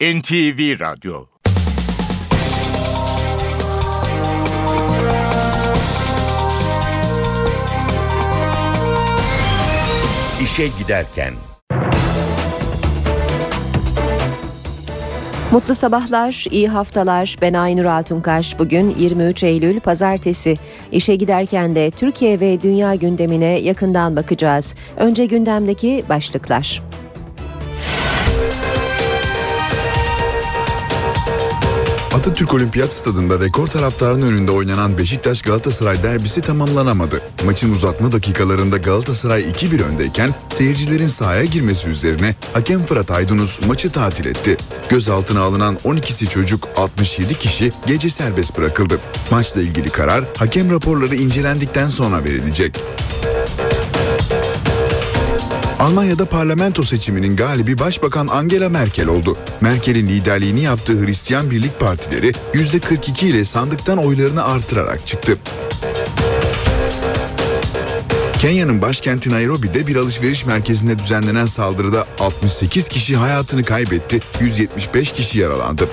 NTV Radyo İşe Giderken Mutlu sabahlar, iyi haftalar. Ben Aynur Altunkaş. Bugün 23 Eylül Pazartesi. İşe giderken de Türkiye ve dünya gündemine yakından bakacağız. Önce gündemdeki başlıklar. Atatürk Olimpiyat Stadında rekor taraftarın önünde oynanan Beşiktaş Galatasaray derbisi tamamlanamadı. Maçın uzatma dakikalarında Galatasaray 2-1 öndeyken seyircilerin sahaya girmesi üzerine hakem Fırat Aydınus maçı tatil etti. Gözaltına alınan 12'si çocuk 67 kişi gece serbest bırakıldı. Maçla ilgili karar hakem raporları incelendikten sonra verilecek. Almanya'da parlamento seçiminin galibi Başbakan Angela Merkel oldu. Merkel'in liderliğini yaptığı Hristiyan Birlik Partileri %42 ile sandıktan oylarını artırarak çıktı. Kenya'nın başkenti Nairobi'de bir alışveriş merkezinde düzenlenen saldırıda 68 kişi hayatını kaybetti, 175 kişi yaralandı.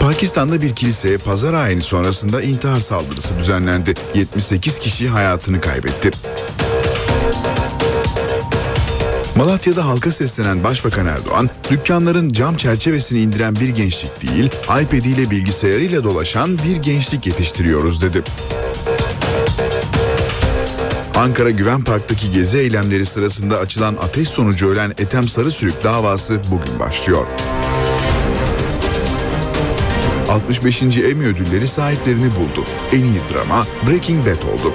Pakistan'da bir kiliseye pazar ayini sonrasında intihar saldırısı düzenlendi. 78 kişi hayatını kaybetti. Malatya'da halka seslenen Başbakan Erdoğan, dükkanların cam çerçevesini indiren bir gençlik değil, iPad ile bilgisayarıyla dolaşan bir gençlik yetiştiriyoruz dedi. Ankara Güven Park'taki gezi eylemleri sırasında açılan ateş sonucu ölen Ethem Sarısürük davası bugün başlıyor. 65. Emmy ödülleri sahiplerini buldu. En iyi drama Breaking Bad oldu.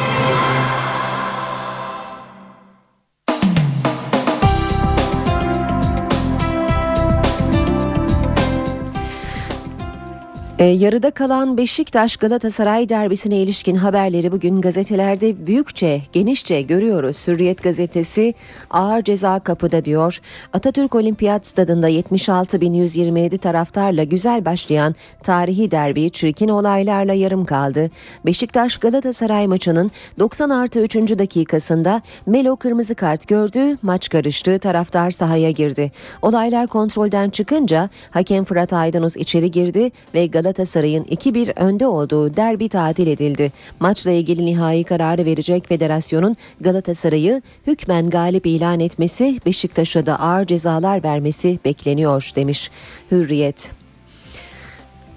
E, yarıda kalan Beşiktaş Galatasaray derbisine ilişkin haberleri bugün gazetelerde büyükçe, genişçe görüyoruz. Hürriyet gazetesi ağır ceza kapıda diyor. Atatürk Olimpiyat Stadında 76.127 taraftarla güzel başlayan tarihi derbi çirkin olaylarla yarım kaldı. Beşiktaş Galatasaray maçının 90 artı 3. dakikasında Melo kırmızı kart gördü, maç karıştı, taraftar sahaya girdi. Olaylar kontrolden çıkınca hakem Fırat Aydınus içeri girdi ve Galatasaray Galatasaray'ın 2-1 önde olduğu derbi tatil edildi. Maçla ilgili nihai kararı verecek federasyonun Galatasaray'ı hükmen galip ilan etmesi, Beşiktaş'a da ağır cezalar vermesi bekleniyor demiş Hürriyet.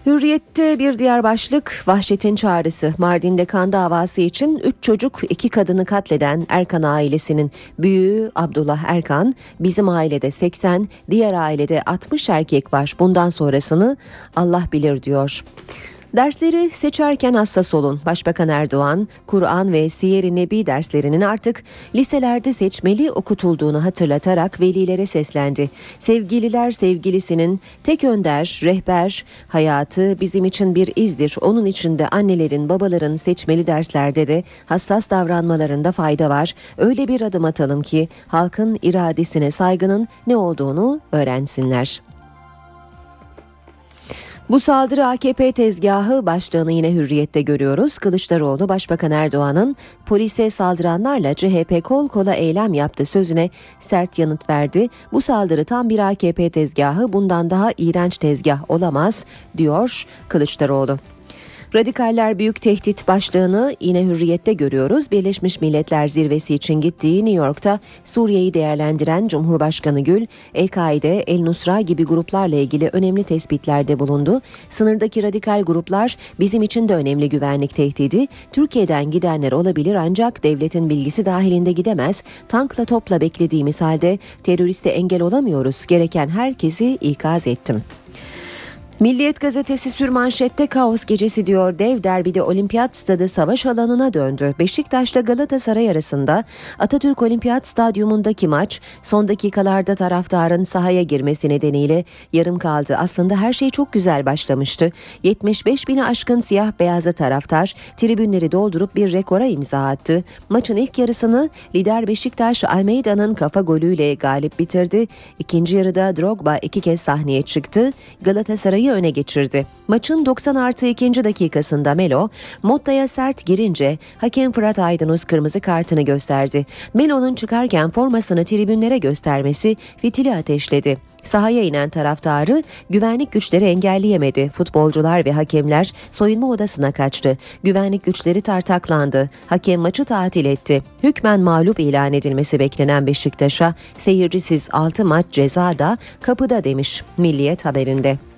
Hürriyette bir diğer başlık vahşetin çağrısı. Mardin'de kan davası için 3 çocuk 2 kadını katleden Erkan ailesinin büyüğü Abdullah Erkan bizim ailede 80 diğer ailede 60 erkek var bundan sonrasını Allah bilir diyor. Dersleri seçerken hassas olun. Başbakan Erdoğan, Kur'an ve Siyer-i Nebi derslerinin artık liselerde seçmeli okutulduğunu hatırlatarak velilere seslendi. Sevgililer sevgilisinin tek önder, rehber, hayatı bizim için bir izdir. Onun için de annelerin, babaların seçmeli derslerde de hassas davranmalarında fayda var. Öyle bir adım atalım ki halkın iradesine saygının ne olduğunu öğrensinler. Bu saldırı AKP tezgahı başlığını yine hürriyette görüyoruz. Kılıçdaroğlu Başbakan Erdoğan'ın polise saldıranlarla CHP kol kola eylem yaptı sözüne sert yanıt verdi. Bu saldırı tam bir AKP tezgahı bundan daha iğrenç tezgah olamaz diyor Kılıçdaroğlu. Radikaller büyük tehdit başlığını yine hürriyette görüyoruz. Birleşmiş Milletler Zirvesi için gittiği New York'ta Suriye'yi değerlendiren Cumhurbaşkanı Gül, El-Kaide, El-Nusra gibi gruplarla ilgili önemli tespitlerde bulundu. Sınırdaki radikal gruplar bizim için de önemli güvenlik tehdidi. Türkiye'den gidenler olabilir ancak devletin bilgisi dahilinde gidemez. Tankla topla beklediğimiz halde teröriste engel olamıyoruz. Gereken herkesi ikaz ettim. Milliyet gazetesi sürmanşette kaos gecesi diyor dev derbide olimpiyat stadı savaş alanına döndü. Beşiktaş'la Galatasaray arasında Atatürk Olimpiyat Stadyumundaki maç son dakikalarda taraftarın sahaya girmesi nedeniyle yarım kaldı. Aslında her şey çok güzel başlamıştı. 75 bini aşkın siyah beyazı taraftar tribünleri doldurup bir rekora imza attı. Maçın ilk yarısını lider Beşiktaş Almeida'nın kafa golüyle galip bitirdi. İkinci yarıda Drogba iki kez sahneye çıktı. Galatasaray sayı öne geçirdi. Maçın 90 artı 2. dakikasında Melo, Motta'ya sert girince hakem Fırat Aydınus kırmızı kartını gösterdi. Melo'nun çıkarken formasını tribünlere göstermesi fitili ateşledi. Sahaya inen taraftarı güvenlik güçleri engelleyemedi. Futbolcular ve hakemler soyunma odasına kaçtı. Güvenlik güçleri tartaklandı. Hakem maçı tatil etti. Hükmen mağlup ilan edilmesi beklenen Beşiktaş'a seyircisiz 6 maç ceza da kapıda demiş Milliyet haberinde.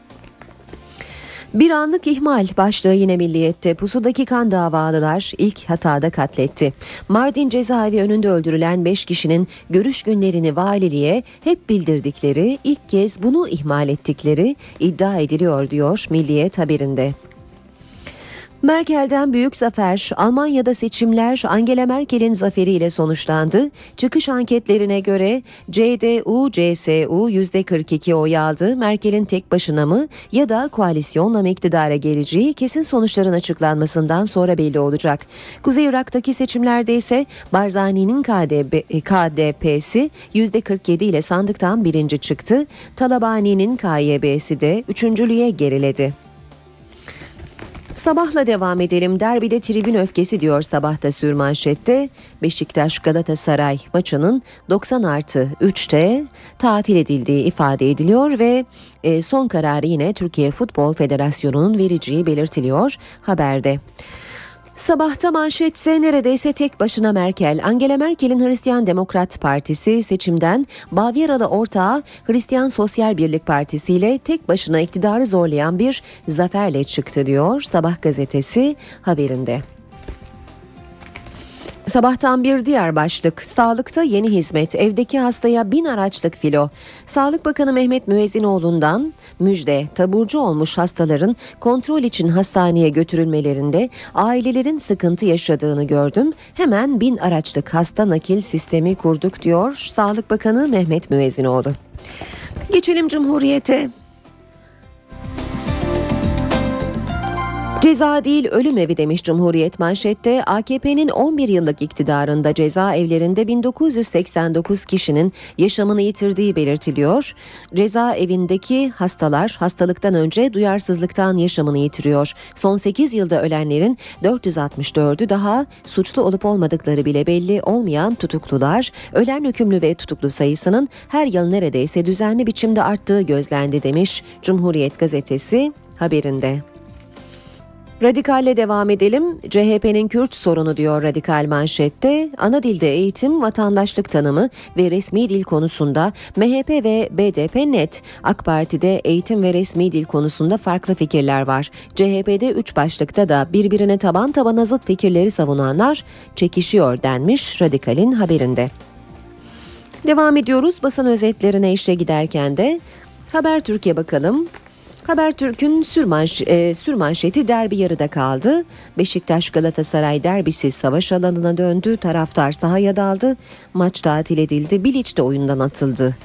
Bir anlık ihmal başlığı yine milliyette pusudaki kan davalılar ilk hatada katletti. Mardin cezaevi önünde öldürülen 5 kişinin görüş günlerini valiliğe hep bildirdikleri ilk kez bunu ihmal ettikleri iddia ediliyor diyor Milliyet haberinde. Merkel'den büyük zafer, Almanya'da seçimler Angela Merkel'in zaferiyle sonuçlandı. Çıkış anketlerine göre CDU, CSU %42 oy aldı. Merkel'in tek başına mı ya da koalisyonla iktidara geleceği kesin sonuçların açıklanmasından sonra belli olacak. Kuzey Irak'taki seçimlerde ise Barzani'nin KDP, KDP'si %47 ile sandıktan birinci çıktı. Talabani'nin KYB'si de üçüncülüğe geriledi. Sabahla devam edelim. Derbide tribün öfkesi diyor sabahta sürmanşette. Beşiktaş Galatasaray maçının 90 artı 3'te tatil edildiği ifade ediliyor ve e, son kararı yine Türkiye Futbol Federasyonu'nun vereceği belirtiliyor haberde. Sabahta manşetse neredeyse tek başına Merkel. Angela Merkel'in Hristiyan Demokrat Partisi seçimden Bavyeralı ortağı Hristiyan Sosyal Birlik Partisi ile tek başına iktidarı zorlayan bir zaferle çıktı diyor Sabah gazetesi haberinde. Sabahtan bir diğer başlık. Sağlıkta yeni hizmet. Evdeki hastaya bin araçlık filo. Sağlık Bakanı Mehmet Müezzinoğlu'ndan müjde. Taburcu olmuş hastaların kontrol için hastaneye götürülmelerinde ailelerin sıkıntı yaşadığını gördüm. Hemen bin araçlık hasta nakil sistemi kurduk diyor Sağlık Bakanı Mehmet Müezzinoğlu. Geçelim Cumhuriyete. Ceza değil ölüm evi demiş Cumhuriyet manşette. AKP'nin 11 yıllık iktidarında cezaevlerinde 1989 kişinin yaşamını yitirdiği belirtiliyor. Cezaevindeki hastalar hastalıktan önce duyarsızlıktan yaşamını yitiriyor. Son 8 yılda ölenlerin 464'ü daha suçlu olup olmadıkları bile belli olmayan tutuklular. Ölen hükümlü ve tutuklu sayısının her yıl neredeyse düzenli biçimde arttığı gözlendi demiş Cumhuriyet gazetesi haberinde. Radikalle devam edelim. CHP'nin Kürt sorunu diyor radikal manşette. Ana dilde eğitim, vatandaşlık tanımı ve resmi dil konusunda MHP ve BDP net. AK Parti'de eğitim ve resmi dil konusunda farklı fikirler var. CHP'de üç başlıkta da birbirine taban tabana zıt fikirleri savunanlar çekişiyor denmiş radikalin haberinde. Devam ediyoruz basın özetlerine işe giderken de Haber Türkiye bakalım. Habertürk'ün sürmanş, e, sürmanşeti derbi yarıda kaldı. Beşiktaş Galatasaray derbisi savaş alanına döndü. Taraftar sahaya daldı. Maç tatil edildi. Bilic de oyundan atıldı.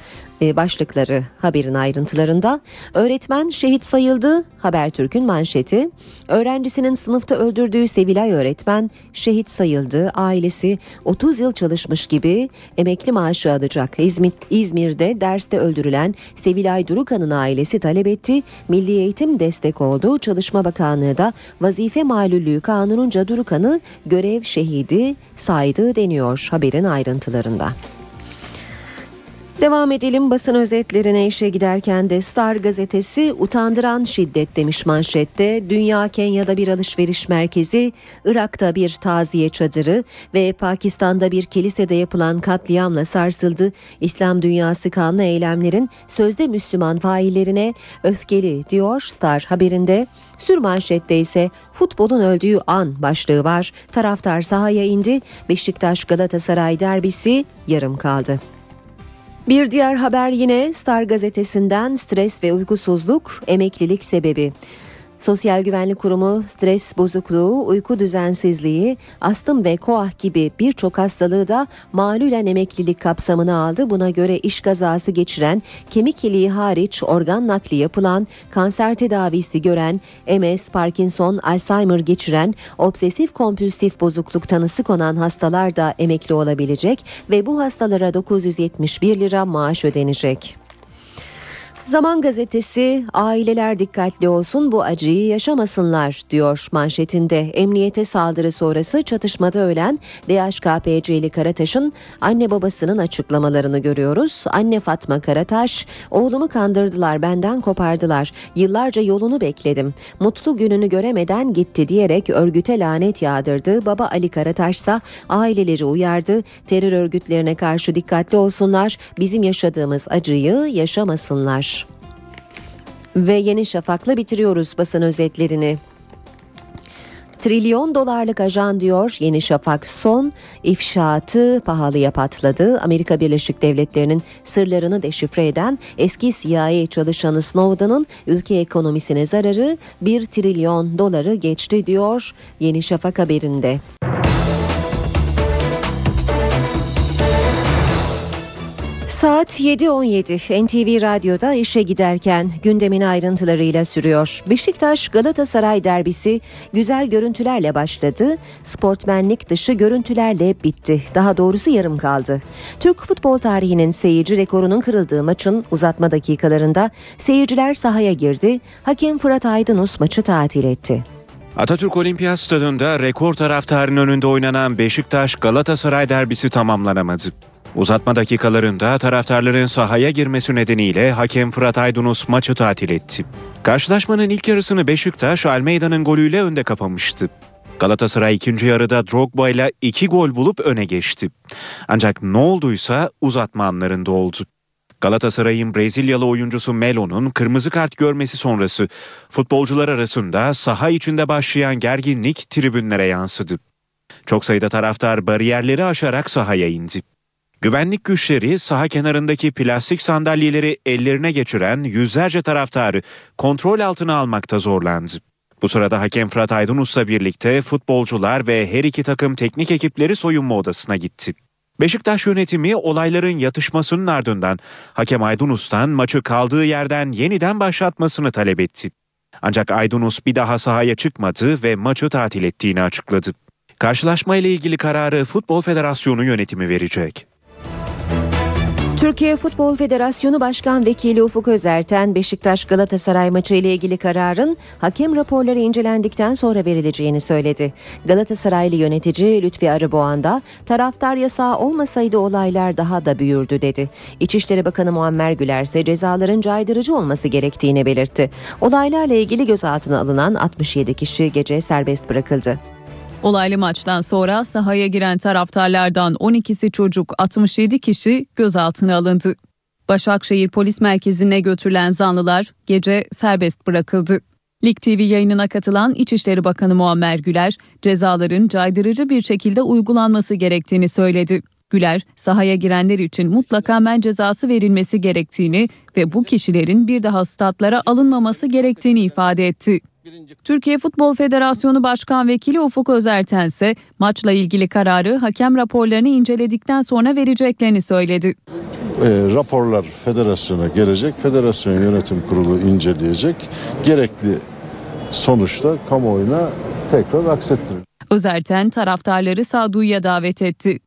E, başlıkları haberin ayrıntılarında. Öğretmen şehit sayıldı. Habertürk'ün manşeti. Öğrencisinin sınıfta öldürdüğü Sevilay öğretmen şehit sayıldı. Ailesi 30 yıl çalışmış gibi emekli maaşı alacak. İzmir, İzmir'de derste öldürülen Sevilay Durukan'ın ailesi talep etti. Milli Eğitim destek oldu. Çalışma Bakanlığı da vazife malüllüğü kanununca Durukan'ı görev şehidi saydı deniyor haberin ayrıntılarında. Devam edelim basın özetlerine işe giderken de Star gazetesi utandıran şiddet demiş manşette. Dünya Kenya'da bir alışveriş merkezi, Irak'ta bir taziye çadırı ve Pakistan'da bir kilisede yapılan katliamla sarsıldı. İslam dünyası kanlı eylemlerin sözde Müslüman faillerine öfkeli diyor Star haberinde. Sür manşette ise futbolun öldüğü an başlığı var. Taraftar sahaya indi. Beşiktaş Galatasaray derbisi yarım kaldı. Bir diğer haber yine Star gazetesinden stres ve uykusuzluk emeklilik sebebi. Sosyal Güvenlik Kurumu stres bozukluğu, uyku düzensizliği, astım ve koah gibi birçok hastalığı da malulen emeklilik kapsamına aldı. Buna göre iş kazası geçiren, kemik iliği hariç organ nakli yapılan, kanser tedavisi gören, MS, Parkinson, Alzheimer geçiren, obsesif kompulsif bozukluk tanısı konan hastalar da emekli olabilecek ve bu hastalara 971 lira maaş ödenecek. Zaman gazetesi aileler dikkatli olsun bu acıyı yaşamasınlar diyor manşetinde. Emniyete saldırı sonrası çatışmada ölen DHKPC'li Karataş'ın anne babasının açıklamalarını görüyoruz. Anne Fatma Karataş, oğlumu kandırdılar benden kopardılar. Yıllarca yolunu bekledim. Mutlu gününü göremeden gitti diyerek örgüte lanet yağdırdı. Baba Ali Karataş ise aileleri uyardı. Terör örgütlerine karşı dikkatli olsunlar. Bizim yaşadığımız acıyı yaşamasınlar. Ve Yeni Şafak'la bitiriyoruz basın özetlerini. Trilyon dolarlık ajan diyor Yeni Şafak son ifşaatı pahalıya patladı. Amerika Birleşik Devletleri'nin sırlarını deşifre eden eski CIA çalışanı Snowden'ın ülke ekonomisine zararı 1 trilyon doları geçti diyor Yeni Şafak haberinde. Saat 7.17 NTV Radyo'da işe giderken gündemin ayrıntılarıyla sürüyor. Beşiktaş Galatasaray derbisi güzel görüntülerle başladı. Sportmenlik dışı görüntülerle bitti. Daha doğrusu yarım kaldı. Türk futbol tarihinin seyirci rekorunun kırıldığı maçın uzatma dakikalarında seyirciler sahaya girdi. Hakem Fırat Aydınus maçı tatil etti. Atatürk Olimpiyat Stadı'nda rekor taraftarın önünde oynanan Beşiktaş Galatasaray derbisi tamamlanamadı. Uzatma dakikalarında taraftarların sahaya girmesi nedeniyle hakem Fırat Aydınus maçı tatil etti. Karşılaşmanın ilk yarısını Beşiktaş Almeida'nın golüyle önde kapamıştı. Galatasaray ikinci yarıda Drogba ile iki gol bulup öne geçti. Ancak ne olduysa uzatma anlarında oldu. Galatasaray'ın Brezilyalı oyuncusu Melo'nun kırmızı kart görmesi sonrası futbolcular arasında saha içinde başlayan gerginlik tribünlere yansıdı. Çok sayıda taraftar bariyerleri aşarak sahaya indi. Güvenlik güçleri saha kenarındaki plastik sandalyeleri ellerine geçiren yüzlerce taraftarı kontrol altına almakta zorlandı. Bu sırada hakem Fırat Aydınus'la birlikte futbolcular ve her iki takım teknik ekipleri soyunma odasına gitti. Beşiktaş yönetimi olayların yatışmasının ardından hakem Aydınus'tan maçı kaldığı yerden yeniden başlatmasını talep etti. Ancak Aydınus bir daha sahaya çıkmadı ve maçı tatil ettiğini açıkladı. Karşılaşma ile ilgili kararı Futbol Federasyonu yönetimi verecek. Türkiye Futbol Federasyonu Başkan Vekili Ufuk Özerten, Beşiktaş Galatasaray maçı ile ilgili kararın hakem raporları incelendikten sonra verileceğini söyledi. Galatasaraylı yönetici Lütfi Arıboğan da taraftar yasağı olmasaydı olaylar daha da büyürdü dedi. İçişleri Bakanı Muammer Güler ise cezaların caydırıcı olması gerektiğini belirtti. Olaylarla ilgili gözaltına alınan 67 kişi gece serbest bırakıldı. Olaylı maçtan sonra sahaya giren taraftarlardan 12'si çocuk 67 kişi gözaltına alındı. Başakşehir Polis Merkezi'ne götürülen zanlılar gece serbest bırakıldı. Lig TV yayınına katılan İçişleri Bakanı Muammer Güler, cezaların caydırıcı bir şekilde uygulanması gerektiğini söyledi. Güler, sahaya girenler için mutlaka men cezası verilmesi gerektiğini ve bu kişilerin bir daha statlara alınmaması gerektiğini ifade etti. Türkiye Futbol Federasyonu Başkan Vekili Ufuk Özerten ise maçla ilgili kararı hakem raporlarını inceledikten sonra vereceklerini söyledi. E, raporlar federasyona gelecek. Federasyon yönetim kurulu inceleyecek. Gerekli sonuçta kamuoyuna tekrar aksettirecek. Özerten taraftarları sağduyuya davet etti.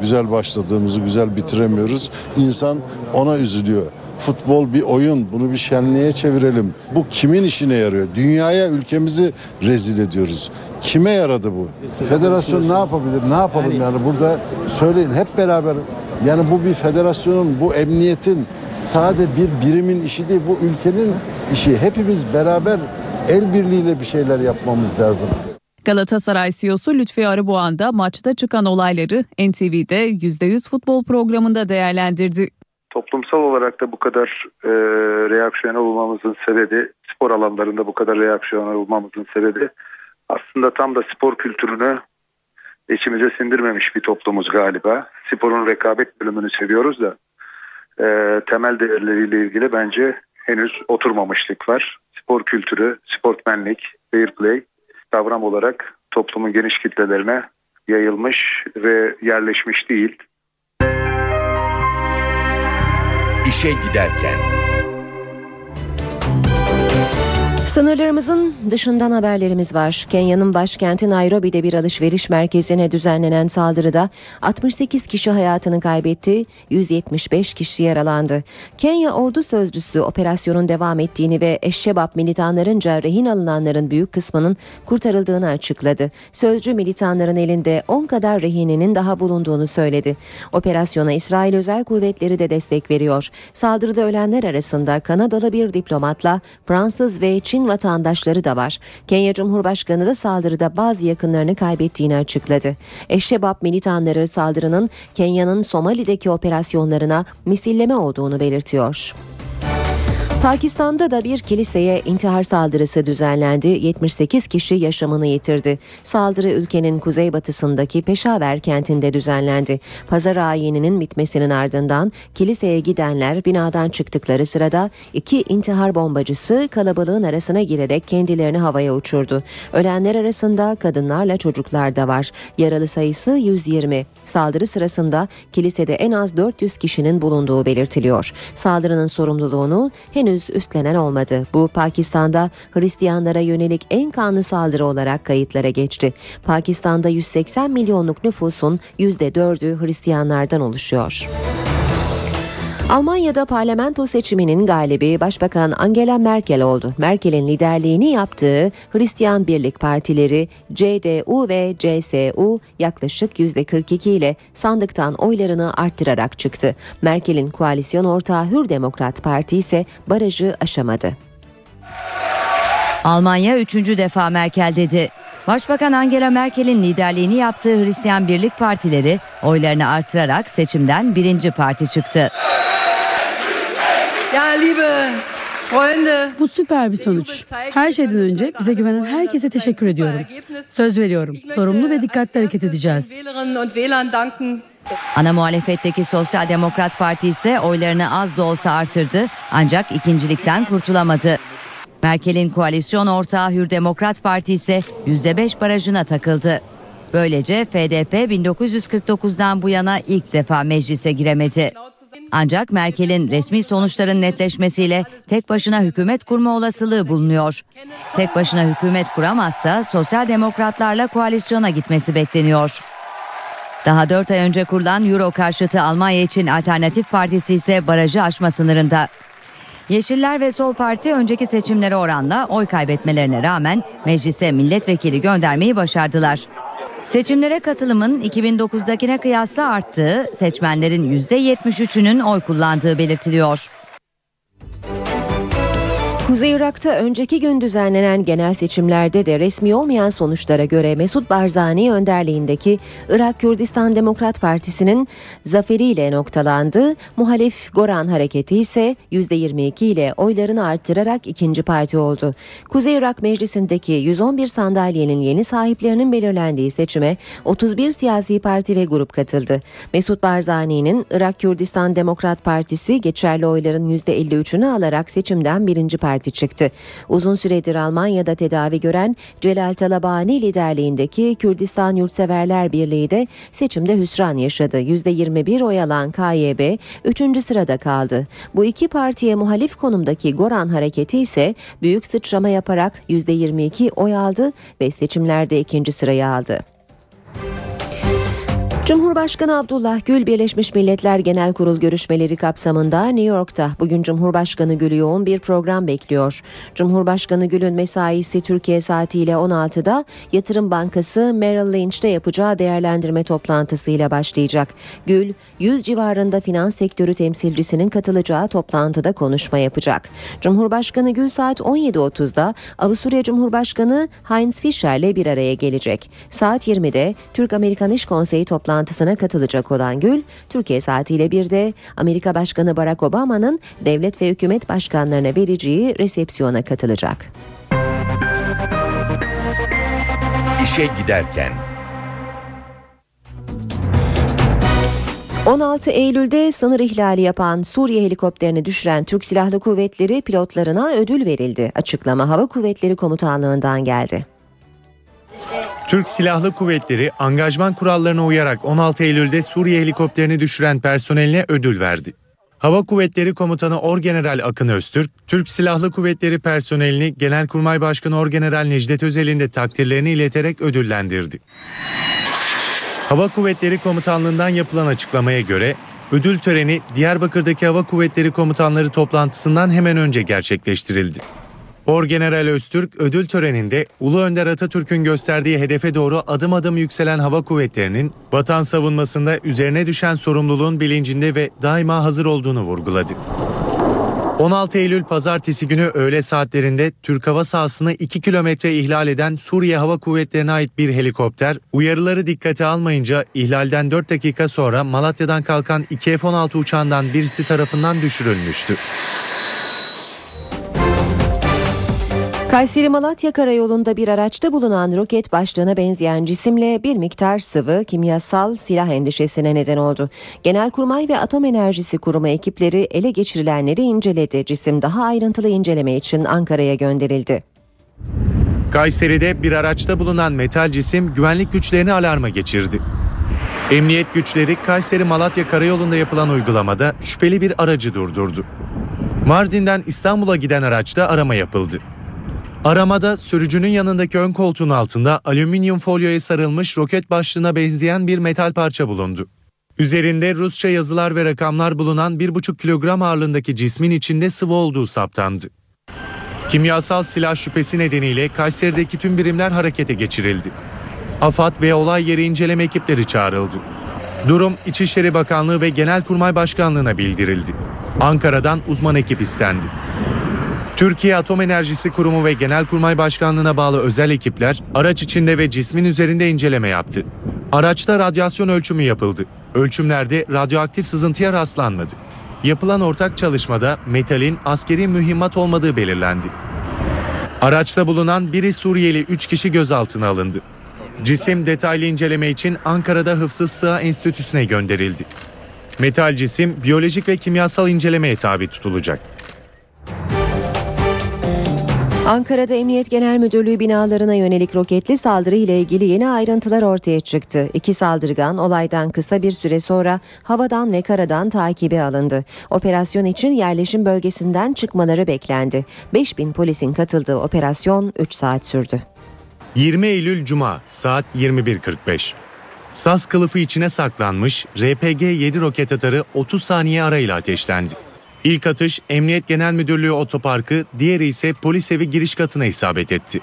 Güzel başladığımızı güzel bitiremiyoruz. İnsan ona üzülüyor. Futbol bir oyun. Bunu bir şenliğe çevirelim. Bu kimin işine yarıyor? Dünyaya ülkemizi rezil ediyoruz. Kime yaradı bu? Federasyon ne yapabilir? Ne yapalım yani burada söyleyin hep beraber. Yani bu bir federasyonun, bu emniyetin sade bir birimin işi değil. Bu ülkenin işi. Hepimiz beraber el birliğiyle bir şeyler yapmamız lazım. Galatasaray CEO'su Lütfi Arıboğan da maçta çıkan olayları NTV'de %100 futbol programında değerlendirdi. Toplumsal olarak da bu kadar e, reaksiyonel olmamızın sebebi, spor alanlarında bu kadar reaksiyonel olmamızın sebebi aslında tam da spor kültürünü içimize sindirmemiş bir toplumuz galiba. Sporun rekabet bölümünü seviyoruz da e, temel değerleriyle ilgili bence henüz oturmamışlık var. Spor kültürü, sportmenlik, fair play kavram olarak toplumun geniş kitlelerine yayılmış ve yerleşmiş değil. İşe giderken. Sınırlarımızın dışından haberlerimiz var. Kenya'nın başkenti Nairobi'de bir alışveriş merkezine düzenlenen saldırıda 68 kişi hayatını kaybetti, 175 kişi yaralandı. Kenya ordu sözcüsü operasyonun devam ettiğini ve Eşşebap militanlarınca rehin alınanların büyük kısmının kurtarıldığını açıkladı. Sözcü militanların elinde 10 kadar rehinenin daha bulunduğunu söyledi. Operasyona İsrail özel kuvvetleri de destek veriyor. Saldırıda ölenler arasında Kanadalı bir diplomatla Fransız ve Çin vatandaşları da var. Kenya Cumhurbaşkanı da saldırıda bazı yakınlarını kaybettiğini açıkladı. Eşşebap militanları saldırının Kenya'nın Somali'deki operasyonlarına misilleme olduğunu belirtiyor. Pakistan'da da bir kiliseye intihar saldırısı düzenlendi. 78 kişi yaşamını yitirdi. Saldırı ülkenin kuzeybatısındaki Peşaver kentinde düzenlendi. Pazar ayininin bitmesinin ardından kiliseye gidenler binadan çıktıkları sırada iki intihar bombacısı kalabalığın arasına girerek kendilerini havaya uçurdu. Ölenler arasında kadınlarla çocuklar da var. Yaralı sayısı 120. Saldırı sırasında kilisede en az 400 kişinin bulunduğu belirtiliyor. Saldırının sorumluluğunu henüz üstlenen olmadı. Bu Pakistan'da Hristiyanlara yönelik en kanlı saldırı olarak kayıtlara geçti. Pakistan'da 180 milyonluk nüfusun %4'ü Hristiyanlardan oluşuyor. Almanya'da parlamento seçiminin galibi Başbakan Angela Merkel oldu. Merkel'in liderliğini yaptığı Hristiyan Birlik Partileri CDU ve CSU yaklaşık %42 ile sandıktan oylarını arttırarak çıktı. Merkel'in koalisyon ortağı Hür Demokrat Parti ise barajı aşamadı. Almanya üçüncü defa Merkel dedi. Başbakan Angela Merkel'in liderliğini yaptığı Hristiyan Birlik Partileri oylarını artırarak seçimden birinci parti çıktı. Ya liebe Freunde, Bu süper bir sonuç. Her şeyden önce bize güvenen herkese teşekkür ediyorum. Söz veriyorum. Sorumlu ve dikkatli hareket edeceğiz. Ana muhalefetteki Sosyal Demokrat Parti ise oylarını az da olsa artırdı ancak ikincilikten kurtulamadı. Merkel'in koalisyon ortağı Hür Demokrat Parti ise %5 barajına takıldı. Böylece FDP 1949'dan bu yana ilk defa meclise giremedi. Ancak Merkel'in resmi sonuçların netleşmesiyle tek başına hükümet kurma olasılığı bulunuyor. Tek başına hükümet kuramazsa sosyal demokratlarla koalisyona gitmesi bekleniyor. Daha 4 ay önce kurulan Euro karşıtı Almanya için Alternatif Partisi ise barajı aşma sınırında. Yeşiller ve Sol Parti önceki seçimlere oranla oy kaybetmelerine rağmen meclise milletvekili göndermeyi başardılar. Seçimlere katılımın 2009'dakine kıyasla arttığı, seçmenlerin %73'ünün oy kullandığı belirtiliyor. Kuzey Irak'ta önceki gün düzenlenen genel seçimlerde de resmi olmayan sonuçlara göre Mesut Barzani önderliğindeki Irak Kürdistan Demokrat Partisi'nin zaferiyle noktalandı. Muhalif Goran Hareketi ise %22 ile oylarını arttırarak ikinci parti oldu. Kuzey Irak Meclisi'ndeki 111 sandalyenin yeni sahiplerinin belirlendiği seçime 31 siyasi parti ve grup katıldı. Mesut Barzani'nin Irak Kürdistan Demokrat Partisi geçerli oyların %53'ünü alarak seçimden birinci parti çıktı. Uzun süredir Almanya'da tedavi gören Celal Talabani liderliğindeki Kürdistan Yurtseverler Birliği de seçimde hüsran yaşadı. %21 oy alan KYB 3. sırada kaldı. Bu iki partiye muhalif konumdaki Goran Hareketi ise büyük sıçrama yaparak %22 oy aldı ve seçimlerde ikinci sırayı aldı. Cumhurbaşkanı Abdullah Gül Birleşmiş Milletler Genel Kurul görüşmeleri kapsamında New York'ta bugün Cumhurbaşkanı Gül'ü yoğun bir program bekliyor. Cumhurbaşkanı Gül'ün mesaisi Türkiye saatiyle 16'da Yatırım Bankası Merrill Lynch'te yapacağı değerlendirme toplantısıyla başlayacak. Gül, 100 civarında finans sektörü temsilcisinin katılacağı toplantıda konuşma yapacak. Cumhurbaşkanı Gül saat 17.30'da Avusturya Cumhurbaşkanı Heinz Fischer'le bir araya gelecek. Saat 20'de Türk-Amerikan İş Konseyi toplantısına katılacak olan Gül, Türkiye saatiyle bir de Amerika Başkanı Barack Obama'nın devlet ve hükümet başkanlarına vereceği resepsiyona katılacak. İşe giderken 16 Eylül'de sınır ihlali yapan Suriye helikopterini düşüren Türk Silahlı Kuvvetleri pilotlarına ödül verildi. Açıklama Hava Kuvvetleri Komutanlığı'ndan geldi. Türk Silahlı Kuvvetleri angajman kurallarına uyarak 16 Eylül'de Suriye helikopterini düşüren personeline ödül verdi. Hava Kuvvetleri Komutanı Orgeneral Akın Öztürk, Türk Silahlı Kuvvetleri personelini Genelkurmay Başkanı Orgeneral Necdet Özel'in de takdirlerini ileterek ödüllendirdi. Hava Kuvvetleri Komutanlığından yapılan açıklamaya göre ödül töreni Diyarbakır'daki Hava Kuvvetleri Komutanları toplantısından hemen önce gerçekleştirildi. Orgeneral Öztürk ödül töreninde Ulu Önder Atatürk'ün gösterdiği hedefe doğru adım adım yükselen hava kuvvetlerinin vatan savunmasında üzerine düşen sorumluluğun bilincinde ve daima hazır olduğunu vurguladı. 16 Eylül pazartesi günü öğle saatlerinde Türk hava sahasını 2 kilometre ihlal eden Suriye Hava Kuvvetleri'ne ait bir helikopter uyarıları dikkate almayınca ihlalden 4 dakika sonra Malatya'dan kalkan 2 F-16 uçağından birisi tarafından düşürülmüştü. Kayseri Malatya Karayolu'nda bir araçta bulunan roket başlığına benzeyen cisimle bir miktar sıvı kimyasal silah endişesine neden oldu. Genelkurmay ve Atom Enerjisi Kurumu ekipleri ele geçirilenleri inceledi. Cisim daha ayrıntılı inceleme için Ankara'ya gönderildi. Kayseri'de bir araçta bulunan metal cisim güvenlik güçlerini alarma geçirdi. Emniyet güçleri Kayseri Malatya Karayolu'nda yapılan uygulamada şüpheli bir aracı durdurdu. Mardin'den İstanbul'a giden araçta arama yapıldı. Aramada sürücünün yanındaki ön koltuğun altında alüminyum folyoya sarılmış roket başlığına benzeyen bir metal parça bulundu. Üzerinde Rusça yazılar ve rakamlar bulunan 1,5 kilogram ağırlığındaki cismin içinde sıvı olduğu saptandı. Kimyasal silah şüphesi nedeniyle Kayseri'deki tüm birimler harekete geçirildi. AFAD ve olay yeri inceleme ekipleri çağrıldı. Durum İçişleri Bakanlığı ve Genelkurmay Başkanlığı'na bildirildi. Ankara'dan uzman ekip istendi. Türkiye Atom Enerjisi Kurumu ve Genelkurmay Başkanlığı'na bağlı özel ekipler araç içinde ve cismin üzerinde inceleme yaptı. Araçta radyasyon ölçümü yapıldı. Ölçümlerde radyoaktif sızıntıya rastlanmadı. Yapılan ortak çalışmada metalin askeri mühimmat olmadığı belirlendi. Araçta bulunan biri Suriyeli 3 kişi gözaltına alındı. Cisim detaylı inceleme için Ankara'da Hıfzı Sığa Enstitüsü'ne gönderildi. Metal cisim biyolojik ve kimyasal incelemeye tabi tutulacak. Ankara'da Emniyet Genel Müdürlüğü binalarına yönelik roketli saldırı ile ilgili yeni ayrıntılar ortaya çıktı. İki saldırgan olaydan kısa bir süre sonra havadan ve karadan takibe alındı. Operasyon için yerleşim bölgesinden çıkmaları beklendi. 5000 polisin katıldığı operasyon 3 saat sürdü. 20 Eylül Cuma saat 21.45. Saz kılıfı içine saklanmış RPG-7 roket atarı 30 saniye arayla ateşlendi. İlk atış Emniyet Genel Müdürlüğü otoparkı, diğeri ise polis evi giriş katına isabet etti.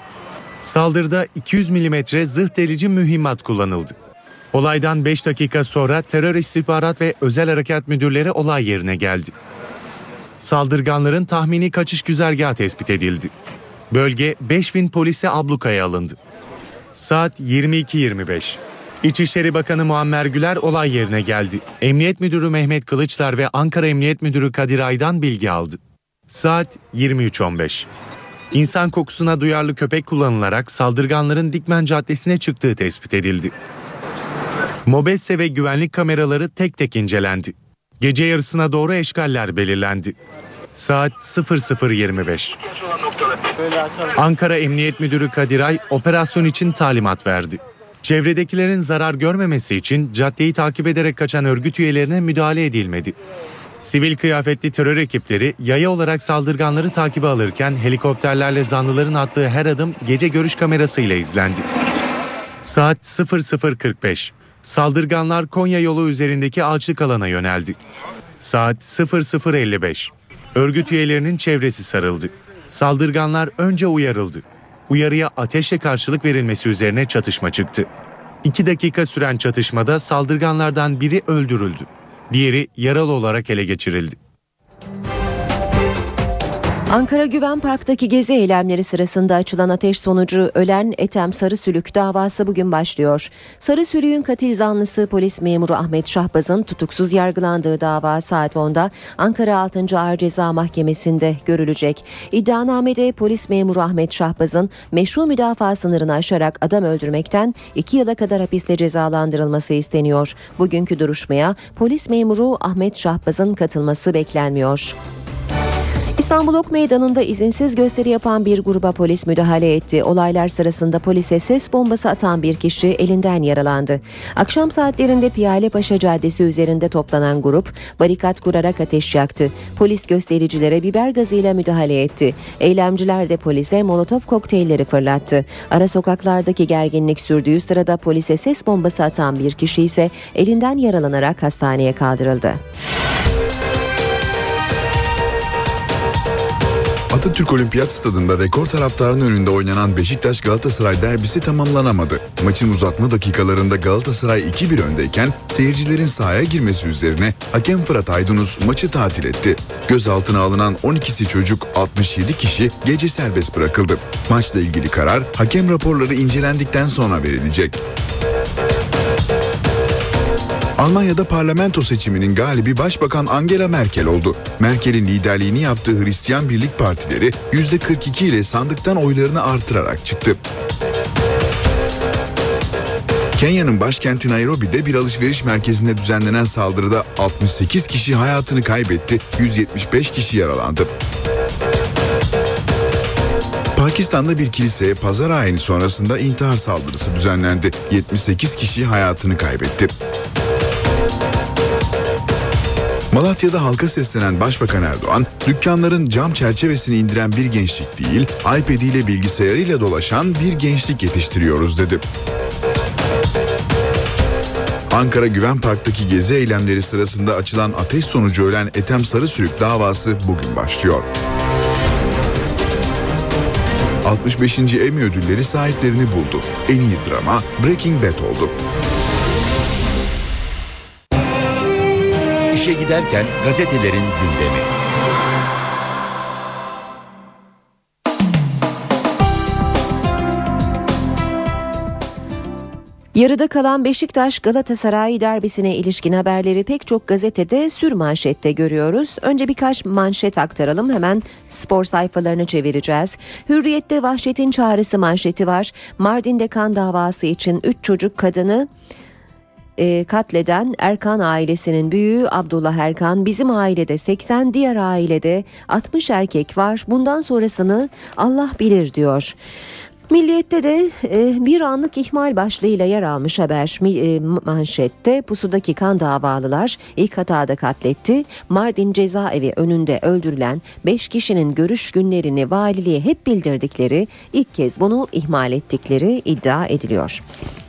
Saldırıda 200 mm zırh delici mühimmat kullanıldı. Olaydan 5 dakika sonra Terör İstihbarat ve Özel Harekat Müdürleri olay yerine geldi. Saldırganların tahmini kaçış güzergahı tespit edildi. Bölge 5000 polise ablukaya alındı. Saat 22.25. İçişleri Bakanı Muammer Güler olay yerine geldi. Emniyet Müdürü Mehmet Kılıçlar ve Ankara Emniyet Müdürü Kadir Ay'dan bilgi aldı. Saat 23.15. İnsan kokusuna duyarlı köpek kullanılarak saldırganların Dikmen Caddesi'ne çıktığı tespit edildi. Mobese ve güvenlik kameraları tek tek incelendi. Gece yarısına doğru eşgaller belirlendi. Saat 00.25. Ankara Emniyet Müdürü Kadir Ay operasyon için talimat verdi. Çevredekilerin zarar görmemesi için caddeyi takip ederek kaçan örgüt üyelerine müdahale edilmedi. Sivil kıyafetli terör ekipleri yaya olarak saldırganları takibe alırken helikopterlerle zanlıların attığı her adım gece görüş kamerasıyla izlendi. Saat 00.45. Saldırganlar Konya yolu üzerindeki ağaçlık alana yöneldi. Saat 00.55. Örgüt üyelerinin çevresi sarıldı. Saldırganlar önce uyarıldı uyarıya ateşle karşılık verilmesi üzerine çatışma çıktı. İki dakika süren çatışmada saldırganlardan biri öldürüldü. Diğeri yaralı olarak ele geçirildi. Ankara Güven Park'taki gezi eylemleri sırasında açılan ateş sonucu ölen Etem Sarısülük davası bugün başlıyor. Sarısülük'ün katil zanlısı polis memuru Ahmet Şahbaz'ın tutuksuz yargılandığı dava saat 10'da Ankara 6. Ağır Ceza Mahkemesi'nde görülecek. İddianamede polis memuru Ahmet Şahbaz'ın meşru müdafaa sınırını aşarak adam öldürmekten 2 yıla kadar hapisle cezalandırılması isteniyor. Bugünkü duruşmaya polis memuru Ahmet Şahbaz'ın katılması beklenmiyor. İstanbul Ok Meydanı'nda izinsiz gösteri yapan bir gruba polis müdahale etti. Olaylar sırasında polise ses bombası atan bir kişi elinden yaralandı. Akşam saatlerinde Piyalepaşa Caddesi üzerinde toplanan grup barikat kurarak ateş yaktı. Polis göstericilere biber gazıyla müdahale etti. Eylemciler de polise molotof kokteylleri fırlattı. Ara sokaklardaki gerginlik sürdüğü sırada polise ses bombası atan bir kişi ise elinden yaralanarak hastaneye kaldırıldı. Atatürk Olimpiyat Stadında rekor taraftarın önünde oynanan Beşiktaş Galatasaray derbisi tamamlanamadı. Maçın uzatma dakikalarında Galatasaray 2-1 öndeyken seyircilerin sahaya girmesi üzerine hakem Fırat Aydınus maçı tatil etti. Gözaltına alınan 12'si çocuk 67 kişi gece serbest bırakıldı. Maçla ilgili karar hakem raporları incelendikten sonra verilecek. Almanya'da parlamento seçiminin galibi Başbakan Angela Merkel oldu. Merkel'in liderliğini yaptığı Hristiyan Birlik Partileri %42 ile sandıktan oylarını artırarak çıktı. Kenya'nın başkenti Nairobi'de bir alışveriş merkezinde düzenlenen saldırıda 68 kişi hayatını kaybetti, 175 kişi yaralandı. Pakistan'da bir kiliseye pazar ayini sonrasında intihar saldırısı düzenlendi. 78 kişi hayatını kaybetti. Malatya'da halka seslenen Başbakan Erdoğan, dükkanların cam çerçevesini indiren bir gençlik değil, iPad ile bilgisayarıyla dolaşan bir gençlik yetiştiriyoruz dedi. Ankara Güven Park'taki gezi eylemleri sırasında açılan ateş sonucu ölen Ethem Sarısülük davası bugün başlıyor. 65. Emmy ödülleri sahiplerini buldu. En iyi drama Breaking Bad oldu. İşe giderken gazetelerin gündemi. Yarıda kalan Beşiktaş Galatasaray derbisine ilişkin haberleri pek çok gazetede sür manşette görüyoruz. Önce birkaç manşet aktaralım hemen spor sayfalarını çevireceğiz. Hürriyette vahşetin çağrısı manşeti var. Mardin'de kan davası için 3 çocuk kadını e, katleden Erkan ailesinin büyüğü Abdullah Erkan bizim ailede 80 diğer ailede 60 erkek var bundan sonrasını Allah bilir diyor. Milliyet'te de e, bir anlık ihmal başlığıyla yer almış haber e, manşette pusudaki kan davalılar ilk hatada katletti. Mardin cezaevi önünde öldürülen 5 kişinin görüş günlerini valiliğe hep bildirdikleri ilk kez bunu ihmal ettikleri iddia ediliyor.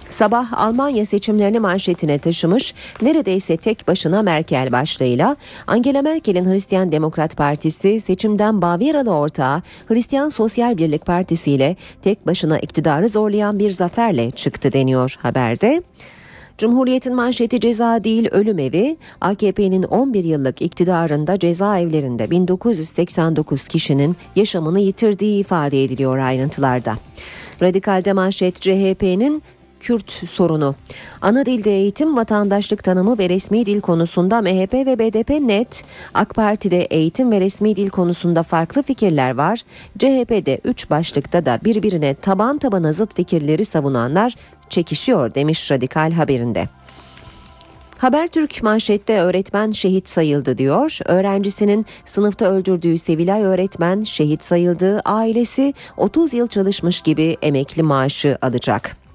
Sabah Almanya seçimlerini manşetine taşımış neredeyse tek başına Merkel başlığıyla Angela Merkel'in Hristiyan Demokrat Partisi seçimden Bavyeralı ortağı Hristiyan Sosyal Birlik Partisi ile tek başına iktidarı zorlayan bir zaferle çıktı deniyor haberde. Cumhuriyet'in manşeti ceza değil ölüm evi, AKP'nin 11 yıllık iktidarında cezaevlerinde 1989 kişinin yaşamını yitirdiği ifade ediliyor ayrıntılarda. Radikal'de manşet CHP'nin Kürt sorunu. Ana dilde eğitim, vatandaşlık tanımı ve resmi dil konusunda MHP ve BDP net. AK Parti'de eğitim ve resmi dil konusunda farklı fikirler var. CHP'de 3 başlıkta da birbirine taban tabana zıt fikirleri savunanlar çekişiyor demiş Radikal haberinde. Habertürk manşette öğretmen şehit sayıldı diyor. Öğrencisinin sınıfta öldürdüğü Sevilay öğretmen şehit sayıldı. Ailesi 30 yıl çalışmış gibi emekli maaşı alacak.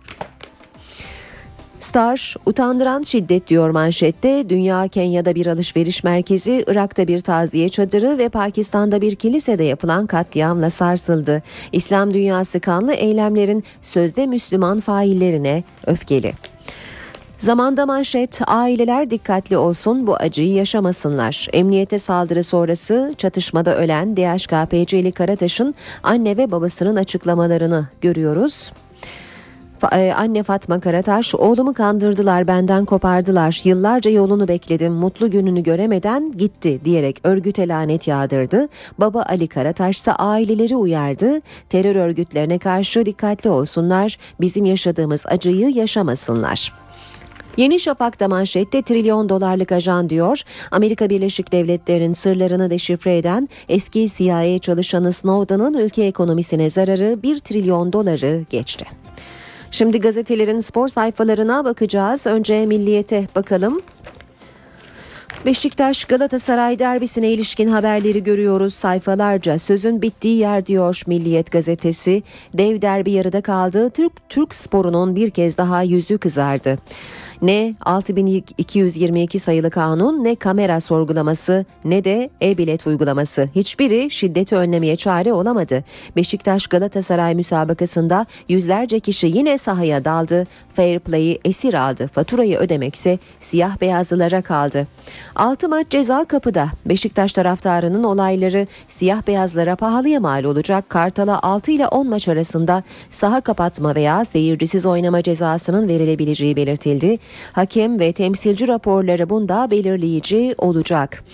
Star utandıran şiddet diyor manşette. Dünya Kenya'da bir alışveriş merkezi, Irak'ta bir taziye çadırı ve Pakistan'da bir kilisede yapılan katliamla sarsıldı. İslam dünyası kanlı eylemlerin sözde Müslüman faillerine öfkeli. Zamanda manşet aileler dikkatli olsun bu acıyı yaşamasınlar. Emniyete saldırı sonrası çatışmada ölen DHKPC'li Karataş'ın anne ve babasının açıklamalarını görüyoruz. E, anne Fatma Karataş oğlumu kandırdılar benden kopardılar yıllarca yolunu bekledim mutlu gününü göremeden gitti diyerek örgüte lanet yağdırdı. Baba Ali Karataş ise aileleri uyardı terör örgütlerine karşı dikkatli olsunlar bizim yaşadığımız acıyı yaşamasınlar. Yeni Şafak'ta manşette trilyon dolarlık ajan diyor. Amerika Birleşik Devletleri'nin sırlarını deşifre eden eski CIA çalışanı Snowden'ın ülke ekonomisine zararı 1 trilyon doları geçti. Şimdi gazetelerin spor sayfalarına bakacağız. Önce Milliyet'e bakalım. Beşiktaş Galatasaray derbisine ilişkin haberleri görüyoruz sayfalarca. Sözün bittiği yer diyor Milliyet gazetesi. Dev derbi yarıda kaldı. Türk Türk sporunun bir kez daha yüzü kızardı. Ne 6222 sayılı kanun ne kamera sorgulaması ne de e-bilet uygulaması hiçbiri şiddeti önlemeye çare olamadı. Beşiktaş Galatasaray müsabakasında yüzlerce kişi yine sahaya daldı. Fair play'i esir aldı. Faturayı ödemekse siyah beyazlılara kaldı. 6 maç ceza kapıda. Beşiktaş taraftarının olayları siyah beyazlara pahalıya mal olacak. Kartal'a 6 ile 10 maç arasında saha kapatma veya seyircisiz oynama cezasının verilebileceği belirtildi. Hakem ve temsilci raporları bunda belirleyici olacak.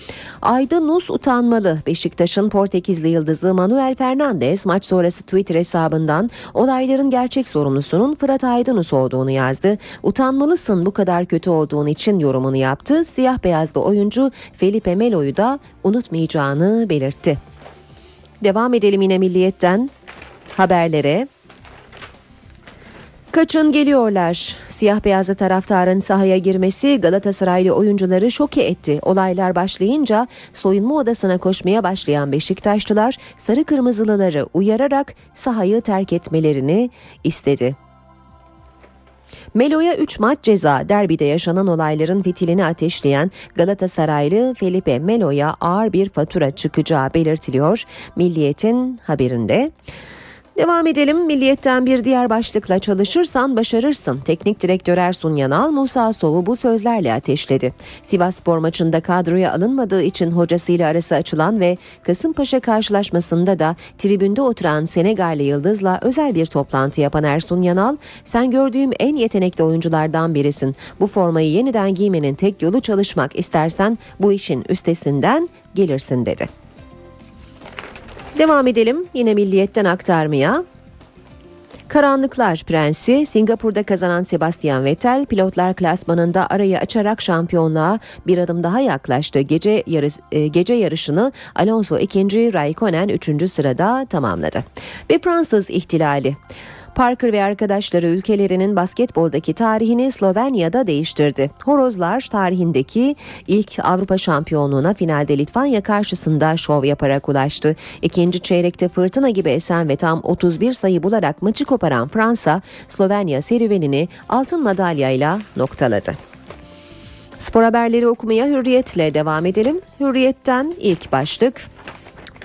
Aydın Nus utanmalı. Beşiktaş'ın Portekizli yıldızı Manuel Fernandes maç sonrası Twitter hesabından olayların gerçek sorumlusunun Fırat Aydınus olduğunu yazdı. Utanmalısın bu kadar kötü olduğun için yorumunu yaptı. Siyah beyazlı oyuncu Felipe Melo'yu da unutmayacağını belirtti. Devam edelim yine milliyetten haberlere. Kaçın geliyorlar. Siyah beyazlı taraftarın sahaya girmesi Galatasaraylı oyuncuları şoke etti. Olaylar başlayınca soyunma odasına koşmaya başlayan Beşiktaşlılar sarı kırmızılıları uyararak sahayı terk etmelerini istedi. Melo'ya 3 maç ceza derbide yaşanan olayların fitilini ateşleyen Galatasaraylı Felipe Melo'ya ağır bir fatura çıkacağı belirtiliyor. Milliyet'in haberinde. Devam edelim. Milliyetten bir diğer başlıkla çalışırsan başarırsın. Teknik direktör Ersun Yanal Musa Sov'u bu sözlerle ateşledi. Sivas Spor maçında kadroya alınmadığı için hocasıyla arası açılan ve Kasımpaşa karşılaşmasında da tribünde oturan Senegalli Yıldız'la özel bir toplantı yapan Ersun Yanal, "Sen gördüğüm en yetenekli oyunculardan birisin. Bu formayı yeniden giymenin tek yolu çalışmak. İstersen bu işin üstesinden gelirsin." dedi. Devam edelim yine milliyetten aktarmaya. Karanlıklar Prensi Singapur'da kazanan Sebastian Vettel pilotlar klasmanında arayı açarak şampiyonluğa bir adım daha yaklaştı. Gece yarış, e, gece yarışını Alonso ikinci, Raikkonen üçüncü sırada tamamladı. Ve Fransız ihtilali. Parker ve arkadaşları ülkelerinin basketboldaki tarihini Slovenya'da değiştirdi. Horozlar tarihindeki ilk Avrupa şampiyonluğuna finalde Litvanya karşısında şov yaparak ulaştı. İkinci çeyrekte fırtına gibi esen ve tam 31 sayı bularak maçı koparan Fransa, Slovenya serüvenini altın madalyayla noktaladı. Spor haberleri okumaya hürriyetle devam edelim. Hürriyetten ilk başlık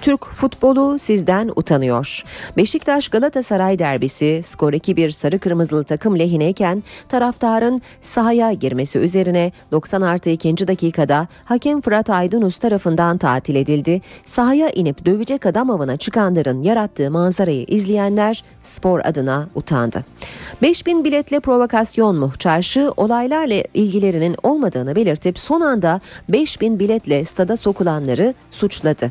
Türk futbolu sizden utanıyor. Beşiktaş Galatasaray derbisi skor 2-1 sarı kırmızılı takım lehineyken taraftarın sahaya girmesi üzerine 90 artı 2. dakikada hakem Fırat Aydınus tarafından tatil edildi. Sahaya inip dövecek adam avına çıkanların yarattığı manzarayı izleyenler spor adına utandı. 5000 biletle provokasyon mu? Çarşı olaylarla ilgilerinin olmadığını belirtip son anda 5000 biletle stada sokulanları suçladı.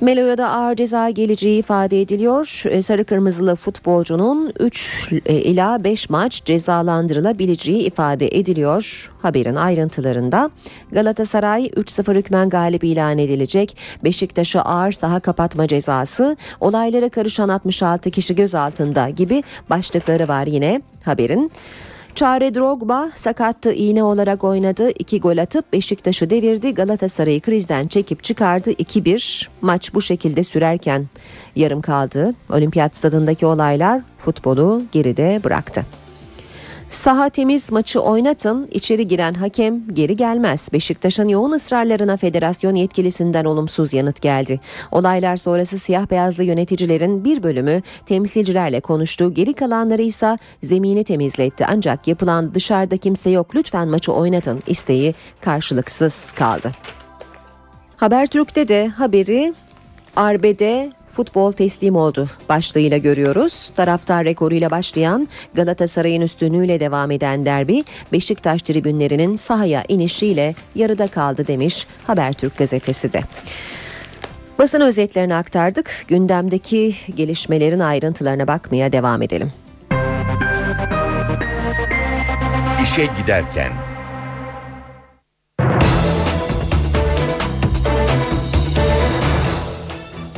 Melo'ya da ağır ceza geleceği ifade ediliyor. E, sarı kırmızılı futbolcunun 3 e, ila 5 maç cezalandırılabileceği ifade ediliyor haberin ayrıntılarında. Galatasaray 3-0 hükmen galip ilan edilecek. Beşiktaş'a ağır saha kapatma cezası, olaylara karışan 66 kişi gözaltında gibi başlıkları var yine haberin. Çare Drogba sakattı iğne olarak oynadı. İki gol atıp Beşiktaş'ı devirdi. Galatasaray'ı krizden çekip çıkardı. 2-1 maç bu şekilde sürerken yarım kaldı. Olimpiyat stadındaki olaylar futbolu geride bıraktı. Saha temiz maçı oynatın, içeri giren hakem geri gelmez. Beşiktaş'ın yoğun ısrarlarına federasyon yetkilisinden olumsuz yanıt geldi. Olaylar sonrası siyah beyazlı yöneticilerin bir bölümü temsilcilerle konuştu. Geri kalanları ise zemini temizletti. Ancak yapılan dışarıda kimse yok lütfen maçı oynatın isteği karşılıksız kaldı. Habertürk'te de haberi Arbede futbol teslim oldu başlığıyla görüyoruz. Taraftar rekoruyla başlayan Galatasaray'ın üstünlüğüyle devam eden derbi Beşiktaş tribünlerinin sahaya inişiyle yarıda kaldı demiş Habertürk gazetesi de. Basın özetlerini aktardık. Gündemdeki gelişmelerin ayrıntılarına bakmaya devam edelim. İşe giderken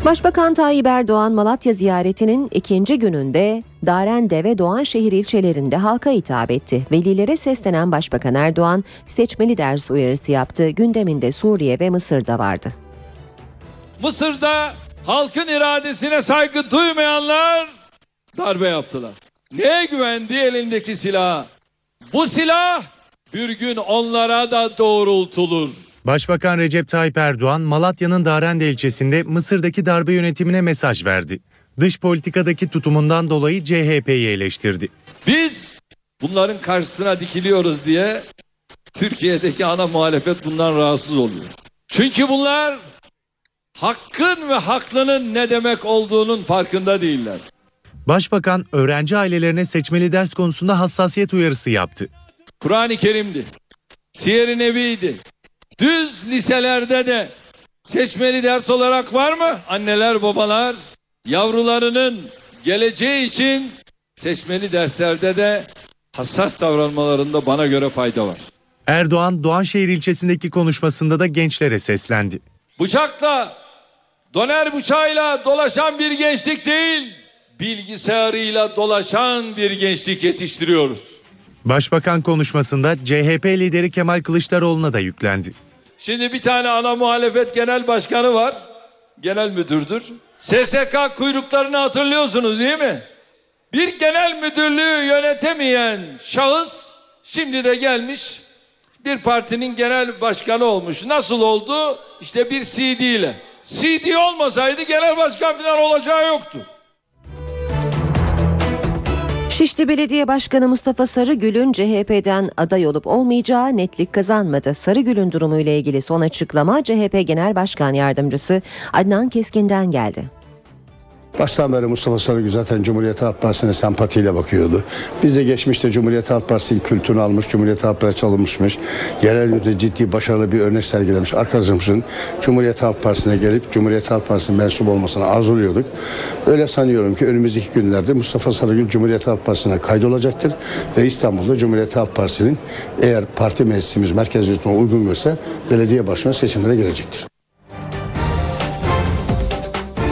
Başbakan Tayyip Erdoğan Malatya ziyaretinin ikinci gününde Darende ve Doğanşehir ilçelerinde halka hitap etti. Velilere seslenen Başbakan Erdoğan seçmeli ders uyarısı yaptı. Gündeminde Suriye ve Mısır'da vardı. Mısır'da halkın iradesine saygı duymayanlar darbe yaptılar. Neye güvendi elindeki silah? Bu silah bir gün onlara da doğrultulur. Başbakan Recep Tayyip Erdoğan Malatya'nın Darende ilçesinde Mısır'daki darbe yönetimine mesaj verdi. Dış politikadaki tutumundan dolayı CHP'yi eleştirdi. Biz bunların karşısına dikiliyoruz diye Türkiye'deki ana muhalefet bundan rahatsız oluyor. Çünkü bunlar hakkın ve haklının ne demek olduğunun farkında değiller. Başbakan öğrenci ailelerine seçmeli ders konusunda hassasiyet uyarısı yaptı. Kur'an-ı Kerim'di. Siyer-i Nebi'ydi. Düz liselerde de seçmeli ders olarak var mı? Anneler babalar yavrularının geleceği için seçmeli derslerde de hassas davranmalarında bana göre fayda var. Erdoğan Doğanşehir ilçesindeki konuşmasında da gençlere seslendi. Bıçakla, doner bıçağıyla dolaşan bir gençlik değil, bilgisayarıyla dolaşan bir gençlik yetiştiriyoruz. Başbakan konuşmasında CHP lideri Kemal Kılıçdaroğlu'na da yüklendi. Şimdi bir tane ana muhalefet genel başkanı var. Genel müdürdür. SSK kuyruklarını hatırlıyorsunuz değil mi? Bir genel müdürlüğü yönetemeyen şahıs şimdi de gelmiş bir partinin genel başkanı olmuş. Nasıl oldu? İşte bir CD ile. CD olmasaydı genel başkan falan olacağı yoktu. Şişli Belediye Başkanı Mustafa Sarıgül'ün CHP'den aday olup olmayacağı netlik kazanmadı. Sarıgül'ün durumuyla ilgili son açıklama CHP Genel Başkan Yardımcısı Adnan Keskin'den geldi. Baştan beri Mustafa Sarıgül zaten Cumhuriyet Halk Partisi'ne sempatiyle bakıyordu. Biz de geçmişte Cumhuriyet Halk Partisi'nin kültürünü almış, Cumhuriyet Halk Partisi çalınmışmış. Müdürde ciddi başarılı bir örnek sergilemiş. Arkadaşımızın Cumhuriyet Halk Partisi'ne gelip Cumhuriyet Halk Partisi'nin mensup olmasını arzuluyorduk. Öyle sanıyorum ki önümüzdeki günlerde Mustafa Sarıgül Cumhuriyet Halk Partisi'ne kaydolacaktır. Ve İstanbul'da Cumhuriyet Halk Partisi'nin eğer parti meclisimiz merkez yönetime uygun görse belediye başkanı seçimlere gelecektir.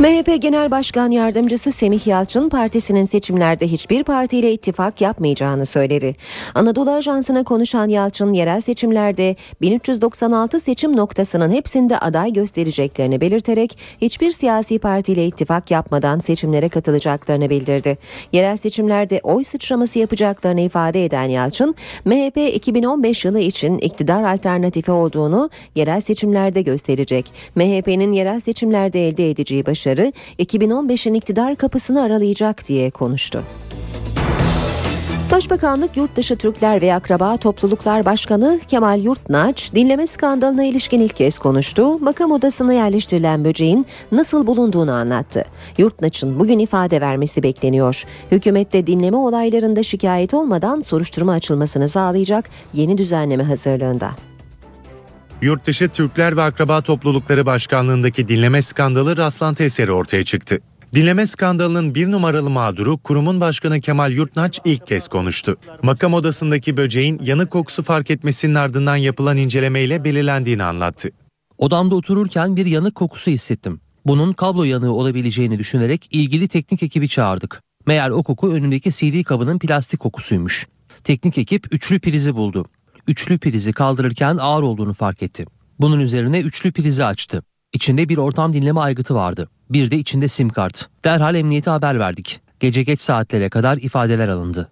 MHP Genel Başkan Yardımcısı Semih Yalçın partisinin seçimlerde hiçbir partiyle ittifak yapmayacağını söyledi. Anadolu Ajansı'na konuşan Yalçın yerel seçimlerde 1396 seçim noktasının hepsinde aday göstereceklerini belirterek hiçbir siyasi partiyle ittifak yapmadan seçimlere katılacaklarını bildirdi. Yerel seçimlerde oy sıçraması yapacaklarını ifade eden Yalçın, MHP 2015 yılı için iktidar alternatifi olduğunu yerel seçimlerde gösterecek. MHP'nin yerel seçimlerde elde edeceği başarı 2015'in iktidar kapısını aralayacak diye konuştu. Başbakanlık Yurtdışı Türkler ve Akraba Topluluklar Başkanı Kemal Yurtnaç dinleme skandalına ilişkin ilk kez konuştu. Makam odasına yerleştirilen böceğin nasıl bulunduğunu anlattı. Yurtnaç'ın bugün ifade vermesi bekleniyor. Hükümette dinleme olaylarında şikayet olmadan soruşturma açılmasını sağlayacak yeni düzenleme hazırlığında. Yurtdışı Türkler ve Akraba Toplulukları Başkanlığındaki dinleme skandalı rastlantı eseri ortaya çıktı. Dinleme skandalının bir numaralı mağduru kurumun başkanı Kemal Yurtnaç ilk kez konuştu. Makam odasındaki böceğin yanık kokusu fark etmesinin ardından yapılan incelemeyle belirlendiğini anlattı. Odamda otururken bir yanık kokusu hissettim. Bunun kablo yanığı olabileceğini düşünerek ilgili teknik ekibi çağırdık. Meğer o koku önümdeki CD kabının plastik kokusuymuş. Teknik ekip üçlü prizi buldu üçlü prizi kaldırırken ağır olduğunu fark etti. Bunun üzerine üçlü prizi açtı. İçinde bir ortam dinleme aygıtı vardı. Bir de içinde sim kart. Derhal emniyete haber verdik. Gece geç saatlere kadar ifadeler alındı.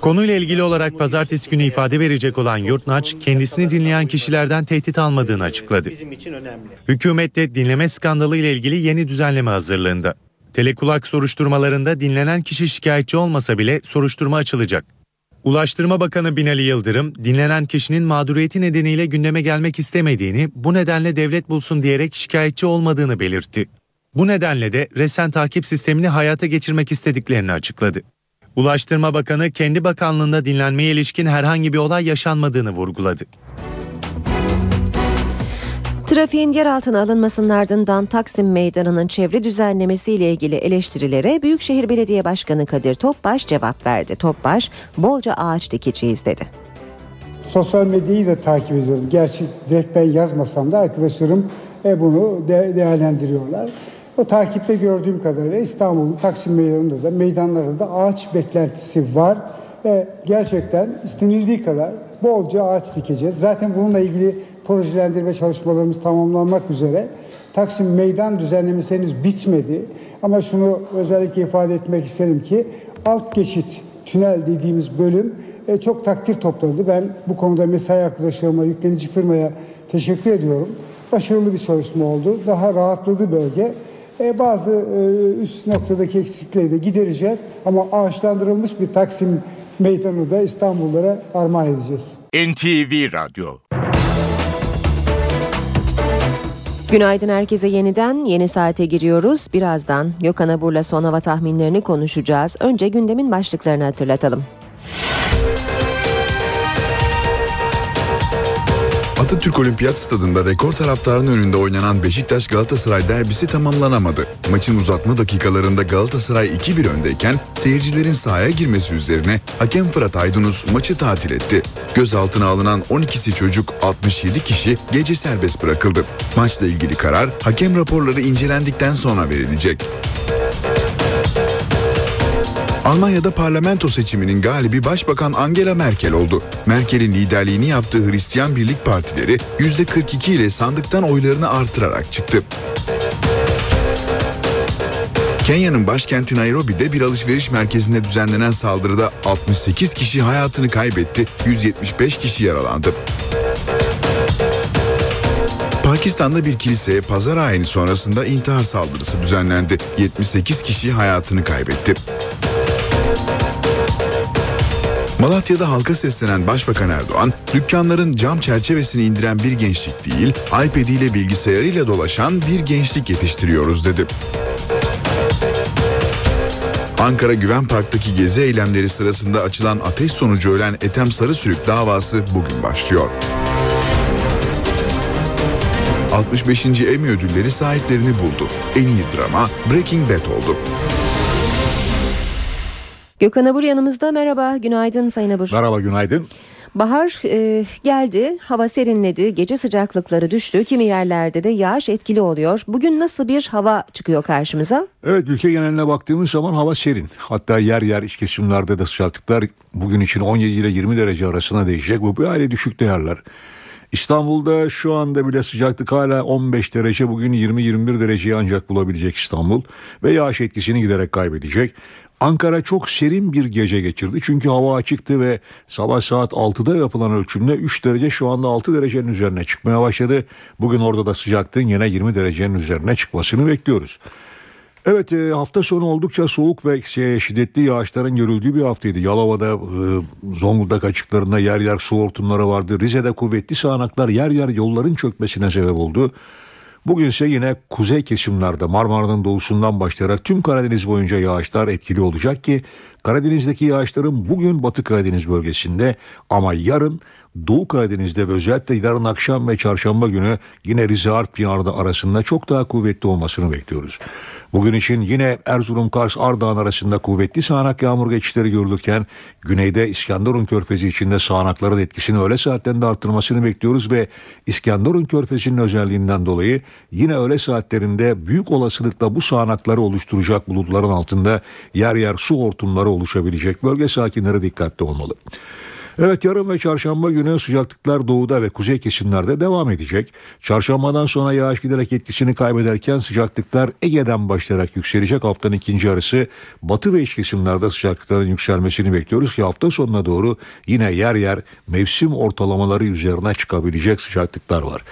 Konuyla ilgili olarak pazartesi günü ifade verecek olan Yurtnaç, kendisini dinleyen kişilerden tehdit almadığını açıkladı. Hükümette dinleme skandalı ile ilgili yeni düzenleme hazırlığında. Telekulak soruşturmalarında dinlenen kişi şikayetçi olmasa bile soruşturma açılacak. Ulaştırma Bakanı Binali Yıldırım, dinlenen kişinin mağduriyeti nedeniyle gündeme gelmek istemediğini, bu nedenle devlet bulsun diyerek şikayetçi olmadığını belirtti. Bu nedenle de resen takip sistemini hayata geçirmek istediklerini açıkladı. Ulaştırma Bakanı kendi bakanlığında dinlenmeye ilişkin herhangi bir olay yaşanmadığını vurguladı. Trafiğin yer altına alınmasının ardından Taksim Meydanı'nın çevre düzenlemesiyle ilgili eleştirilere Büyükşehir Belediye Başkanı Kadir Topbaş cevap verdi. Topbaş, bolca ağaç dikeceğiz dedi. Sosyal medyayı da takip ediyorum. Gerçi direkt ben yazmasam da arkadaşlarım e, bunu de- değerlendiriyorlar. O takipte gördüğüm kadarıyla İstanbul'un Taksim Meydanı'nda da meydanlarda da ağaç beklentisi var. Ve gerçekten istenildiği kadar bolca ağaç dikeceğiz. Zaten bununla ilgili projelendirme çalışmalarımız tamamlanmak üzere. Taksim meydan düzenlemesi henüz bitmedi. Ama şunu özellikle ifade etmek isterim ki alt geçit tünel dediğimiz bölüm e, çok takdir topladı. Ben bu konuda mesai arkadaşlarıma, yüklenici firmaya teşekkür ediyorum. Başarılı bir çalışma oldu. Daha rahatladı bölge. E, bazı e, üst noktadaki eksikleri de gidereceğiz. Ama ağaçlandırılmış bir Taksim meydanı da İstanbullara armağan edeceğiz. NTV Radyo Günaydın herkese yeniden yeni saate giriyoruz. Birazdan Gökhan Abur'la son hava tahminlerini konuşacağız. Önce gündemin başlıklarını hatırlatalım. Atatürk Olimpiyat Stadında rekor taraftarın önünde oynanan Beşiktaş Galatasaray derbisi tamamlanamadı. Maçın uzatma dakikalarında Galatasaray 2-1 öndeyken seyircilerin sahaya girmesi üzerine hakem Fırat Aydınus maçı tatil etti. Gözaltına alınan 12'si çocuk 67 kişi gece serbest bırakıldı. Maçla ilgili karar hakem raporları incelendikten sonra verilecek. Almanya'da parlamento seçiminin galibi Başbakan Angela Merkel oldu. Merkel'in liderliğini yaptığı Hristiyan Birlik Partileri %42 ile sandıktan oylarını artırarak çıktı. Kenya'nın başkenti Nairobi'de bir alışveriş merkezinde düzenlenen saldırıda 68 kişi hayatını kaybetti, 175 kişi yaralandı. Pakistan'da bir kiliseye pazar ayini sonrasında intihar saldırısı düzenlendi. 78 kişi hayatını kaybetti. Malatya'da halka seslenen Başbakan Erdoğan, dükkanların cam çerçevesini indiren bir gençlik değil, iPad ile bilgisayarıyla dolaşan bir gençlik yetiştiriyoruz dedi. Ankara Güven Park'taki gezi eylemleri sırasında açılan ateş sonucu ölen Ethem Sarısürük davası bugün başlıyor. 65. Emmy ödülleri sahiplerini buldu. En iyi drama Breaking Bad oldu. Gökhan Abur yanımızda. Merhaba, günaydın Sayın Abur. Merhaba, günaydın. Bahar e, geldi, hava serinledi, gece sıcaklıkları düştü. Kimi yerlerde de yağış etkili oluyor. Bugün nasıl bir hava çıkıyor karşımıza? Evet, ülke geneline baktığımız zaman hava serin. Hatta yer yer iç kesimlerde de sıcaklıklar bugün için 17 ile 20 derece arasına değişecek. Bu aile düşük değerler. İstanbul'da şu anda bile sıcaklık hala 15 derece bugün 20-21 dereceyi ancak bulabilecek İstanbul ve yağış etkisini giderek kaybedecek. Ankara çok serin bir gece geçirdi çünkü hava açıktı ve sabah saat 6'da yapılan ölçümde 3 derece şu anda 6 derecenin üzerine çıkmaya başladı. Bugün orada da sıcaklığın yine 20 derecenin üzerine çıkmasını bekliyoruz. Evet e, hafta sonu oldukça soğuk ve şiddetli yağışların görüldüğü bir haftaydı. Yalova'da, e, Zonguldak açıklarında yer yer su hortumları vardı. Rize'de kuvvetli sağanaklar yer yer yolların çökmesine sebep oldu. Bugün ise yine kuzey kesimlerde Marmara'nın doğusundan başlayarak tüm Karadeniz boyunca yağışlar etkili olacak ki Karadeniz'deki yağışların bugün Batı Karadeniz bölgesinde ama yarın Doğu Karadeniz'de ve özellikle yarın akşam ve çarşamba günü yine Rize Artvin arasında çok daha kuvvetli olmasını bekliyoruz. Bugün için yine Erzurum, Kars, Ardahan arasında kuvvetli sağanak yağmur geçişleri görülürken güneyde İskenderun Körfezi içinde sağanakların etkisini öğle saatlerinde arttırmasını bekliyoruz ve İskenderun Körfezi'nin özelliğinden dolayı yine öğle saatlerinde büyük olasılıkla bu sağanakları oluşturacak bulutların altında yer yer su hortumları oluşabilecek bölge sakinleri dikkatli olmalı. Evet yarın ve çarşamba günü sıcaklıklar doğuda ve kuzey kesimlerde devam edecek. Çarşambadan sonra yağış giderek etkisini kaybederken sıcaklıklar Ege'den başlayarak yükselecek. Haftanın ikinci yarısı batı ve iç kesimlerde sıcaklıkların yükselmesini bekliyoruz ki hafta sonuna doğru yine yer yer mevsim ortalamaları üzerine çıkabilecek sıcaklıklar var.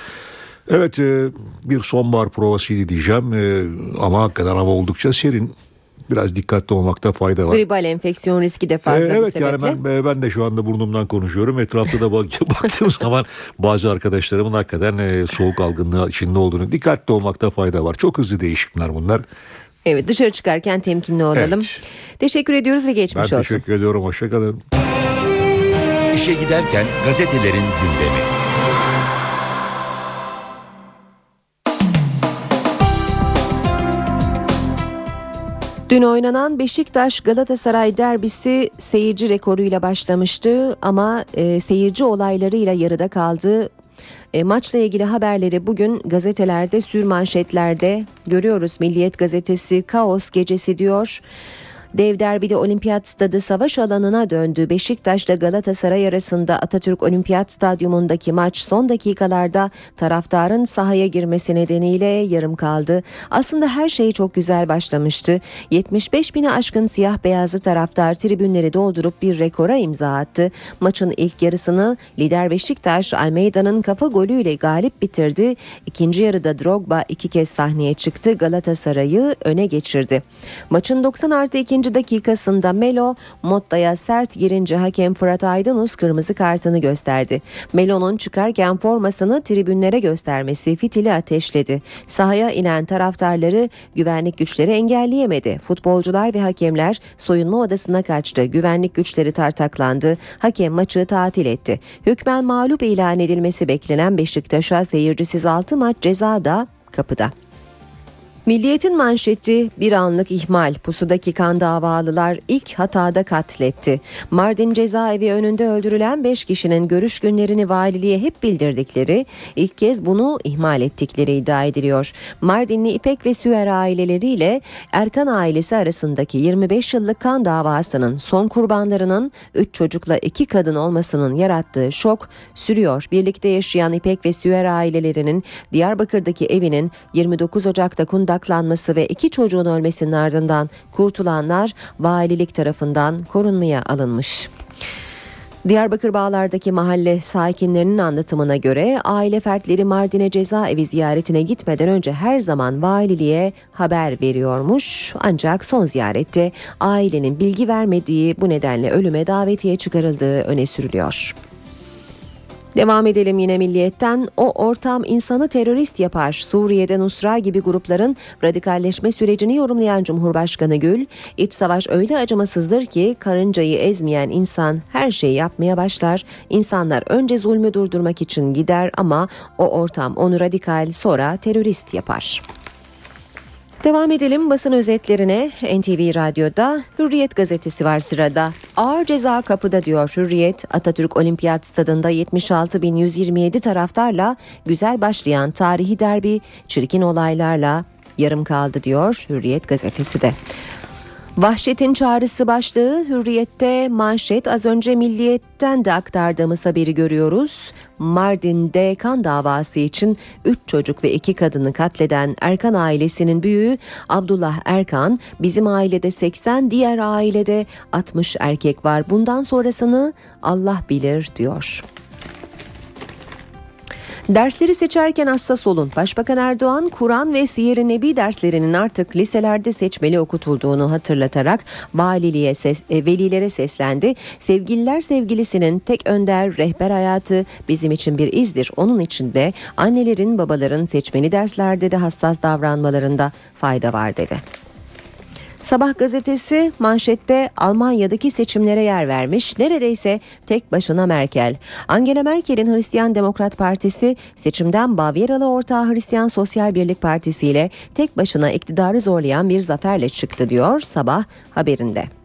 Evet e, bir sonbahar provasıydı diyeceğim e, ama hakikaten hava oldukça serin biraz dikkatli olmakta fayda var. Gribal enfeksiyon riski de fazla ee, evet, bu sebeple. Evet yani ben, ben de şu anda burnumdan konuşuyorum. Etrafta da bak, baktığım zaman bazı arkadaşlarımın hakikaten e, soğuk algınlığı içinde olduğunu dikkatli olmakta fayda var. Çok hızlı değişimler bunlar. Evet dışarı çıkarken temkinli olalım. Evet. Teşekkür ediyoruz ve geçmiş ben olsun. Ben teşekkür ediyorum. Hoşçakalın. İşe giderken gazetelerin gündemi. Dün oynanan Beşiktaş Galatasaray derbisi seyirci rekoruyla başlamıştı ama e, seyirci olaylarıyla yarıda kaldı. E, maçla ilgili haberleri bugün gazetelerde sür manşetlerde görüyoruz. Milliyet gazetesi kaos gecesi diyor. Dev derbide olimpiyat stadı savaş alanına döndü. Beşiktaş'la Galatasaray arasında Atatürk Olimpiyat Stadyumundaki maç son dakikalarda taraftarın sahaya girmesi nedeniyle yarım kaldı. Aslında her şey çok güzel başlamıştı. 75 bini aşkın siyah beyazlı taraftar tribünleri doldurup bir rekora imza attı. Maçın ilk yarısını lider Beşiktaş Almeida'nın kafa golüyle galip bitirdi. İkinci yarıda Drogba iki kez sahneye çıktı. Galatasaray'ı öne geçirdi. Maçın 90 artı 2 ikinci dakikasında Melo Motta'ya sert girince hakem Fırat Aydınus kırmızı kartını gösterdi. Melo'nun çıkarken formasını tribünlere göstermesi fitili ateşledi. Sahaya inen taraftarları güvenlik güçleri engelleyemedi. Futbolcular ve hakemler soyunma odasına kaçtı. Güvenlik güçleri tartaklandı. Hakem maçı tatil etti. Hükmen mağlup ilan edilmesi beklenen Beşiktaş'a seyircisiz 6 maç ceza da kapıda. Milliyetin manşeti bir anlık ihmal pusudaki kan davalılar ilk hatada katletti. Mardin cezaevi önünde öldürülen 5 kişinin görüş günlerini valiliğe hep bildirdikleri ilk kez bunu ihmal ettikleri iddia ediliyor. Mardinli İpek ve Süer aileleriyle Erkan ailesi arasındaki 25 yıllık kan davasının son kurbanlarının 3 çocukla 2 kadın olmasının yarattığı şok sürüyor. Birlikte yaşayan İpek ve Süer ailelerinin Diyarbakır'daki evinin 29 Ocak'ta Kunda kuntaklanması ve iki çocuğun ölmesinin ardından kurtulanlar valilik tarafından korunmaya alınmış. Diyarbakır Bağlar'daki mahalle sakinlerinin anlatımına göre aile fertleri Mardin'e cezaevi ziyaretine gitmeden önce her zaman valiliğe haber veriyormuş. Ancak son ziyarette ailenin bilgi vermediği bu nedenle ölüme davetiye çıkarıldığı öne sürülüyor. Devam edelim yine milliyetten. O ortam insanı terörist yapar. Suriye'de Nusra gibi grupların radikalleşme sürecini yorumlayan Cumhurbaşkanı Gül, iç savaş öyle acımasızdır ki karıncayı ezmeyen insan her şeyi yapmaya başlar. İnsanlar önce zulmü durdurmak için gider ama o ortam onu radikal sonra terörist yapar. Devam edelim basın özetlerine. NTV Radyo'da Hürriyet gazetesi var sırada. Ağır ceza kapıda diyor Hürriyet. Atatürk Olimpiyat Stadında 76.127 taraftarla güzel başlayan tarihi derbi çirkin olaylarla yarım kaldı diyor Hürriyet gazetesi de. Vahşetin çağrısı başlığı Hürriyet'te manşet az önce Milliyet'ten de aktardığımız haberi görüyoruz. Mardin'de kan davası için 3 çocuk ve 2 kadını katleden Erkan ailesinin büyüğü Abdullah Erkan bizim ailede 80 diğer ailede 60 erkek var bundan sonrasını Allah bilir diyor. Dersleri seçerken hassas olun. Başbakan Erdoğan, Kur'an ve Siyer-i Nebi derslerinin artık liselerde seçmeli okutulduğunu hatırlatarak valiliğe ses, e, velilere seslendi. Sevgililer sevgilisinin tek önder rehber hayatı bizim için bir izdir. Onun için de annelerin babaların seçmeli derslerde de hassas davranmalarında fayda var dedi. Sabah gazetesi manşette Almanya'daki seçimlere yer vermiş. Neredeyse tek başına Merkel. Angela Merkel'in Hristiyan Demokrat Partisi seçimden Bavyeralı ortağı Hristiyan Sosyal Birlik Partisi ile tek başına iktidarı zorlayan bir zaferle çıktı diyor Sabah haberinde.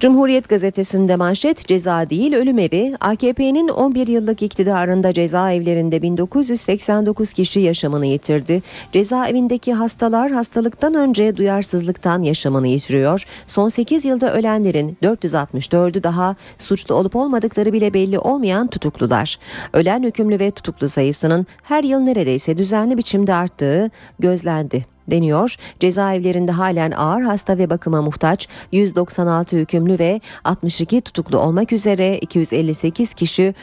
Cumhuriyet gazetesinde manşet ceza değil ölüm evi. AKP'nin 11 yıllık iktidarında cezaevlerinde 1989 kişi yaşamını yitirdi. Cezaevindeki hastalar hastalıktan önce duyarsızlıktan yaşamını yitiriyor. Son 8 yılda ölenlerin 464'ü daha suçlu olup olmadıkları bile belli olmayan tutuklular. Ölen hükümlü ve tutuklu sayısının her yıl neredeyse düzenli biçimde arttığı gözlendi deniyor. Cezaevlerinde halen ağır hasta ve bakıma muhtaç 196 hükümlü ve 62 tutuklu olmak üzere 258 kişi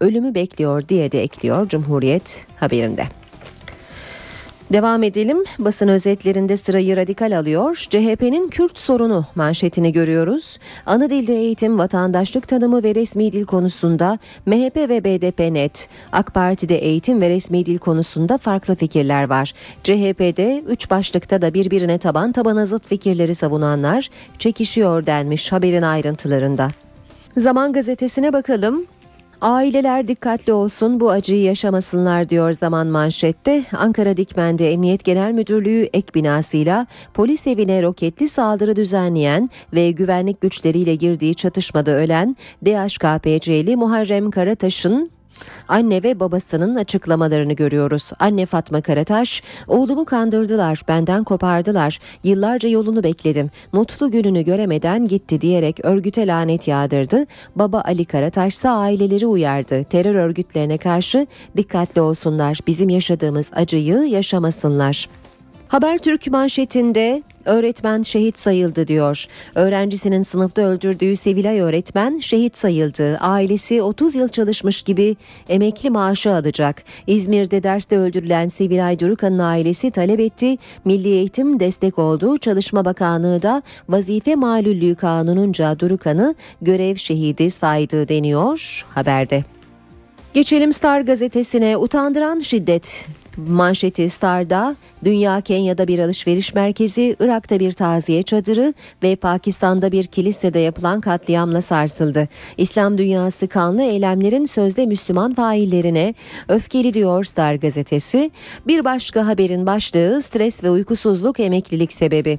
ölümü bekliyor diye de ekliyor Cumhuriyet haberinde. Devam edelim. Basın özetlerinde sırayı radikal alıyor. CHP'nin Kürt sorunu manşetini görüyoruz. Ana dilde eğitim, vatandaşlık tanımı ve resmi dil konusunda MHP ve BDP net. AK Parti'de eğitim ve resmi dil konusunda farklı fikirler var. CHP'de üç başlıkta da birbirine taban tabana zıt fikirleri savunanlar çekişiyor denmiş haberin ayrıntılarında. Zaman gazetesine bakalım. Aileler dikkatli olsun bu acıyı yaşamasınlar diyor zaman manşette. Ankara Dikmen'de Emniyet Genel Müdürlüğü ek binasıyla polis evine roketli saldırı düzenleyen ve güvenlik güçleriyle girdiği çatışmada ölen DHKPC'li Muharrem Karataş'ın Anne ve babasının açıklamalarını görüyoruz. Anne Fatma Karataş, oğlumu kandırdılar, benden kopardılar. Yıllarca yolunu bekledim. Mutlu gününü göremeden gitti diyerek örgüte lanet yağdırdı. Baba Ali Karataş ise aileleri uyardı. Terör örgütlerine karşı dikkatli olsunlar. Bizim yaşadığımız acıyı yaşamasınlar. Habertürk manşetinde öğretmen şehit sayıldı diyor. Öğrencisinin sınıfta öldürdüğü Sevilay öğretmen şehit sayıldı. Ailesi 30 yıl çalışmış gibi emekli maaşı alacak. İzmir'de derste öldürülen Sevilay Durukan'ın ailesi talep etti. Milli Eğitim destek oldu. Çalışma Bakanlığı da vazife malüllüğü kanununca Durukan'ı görev şehidi saydı deniyor haberde. Geçelim Star gazetesine utandıran şiddet Manşeti Star'da Dünya Kenya'da bir alışveriş merkezi, Irak'ta bir taziye çadırı ve Pakistan'da bir kilisede yapılan katliamla sarsıldı. İslam dünyası kanlı eylemlerin sözde Müslüman faillerine öfkeli diyor Star gazetesi. Bir başka haberin başlığı stres ve uykusuzluk emeklilik sebebi.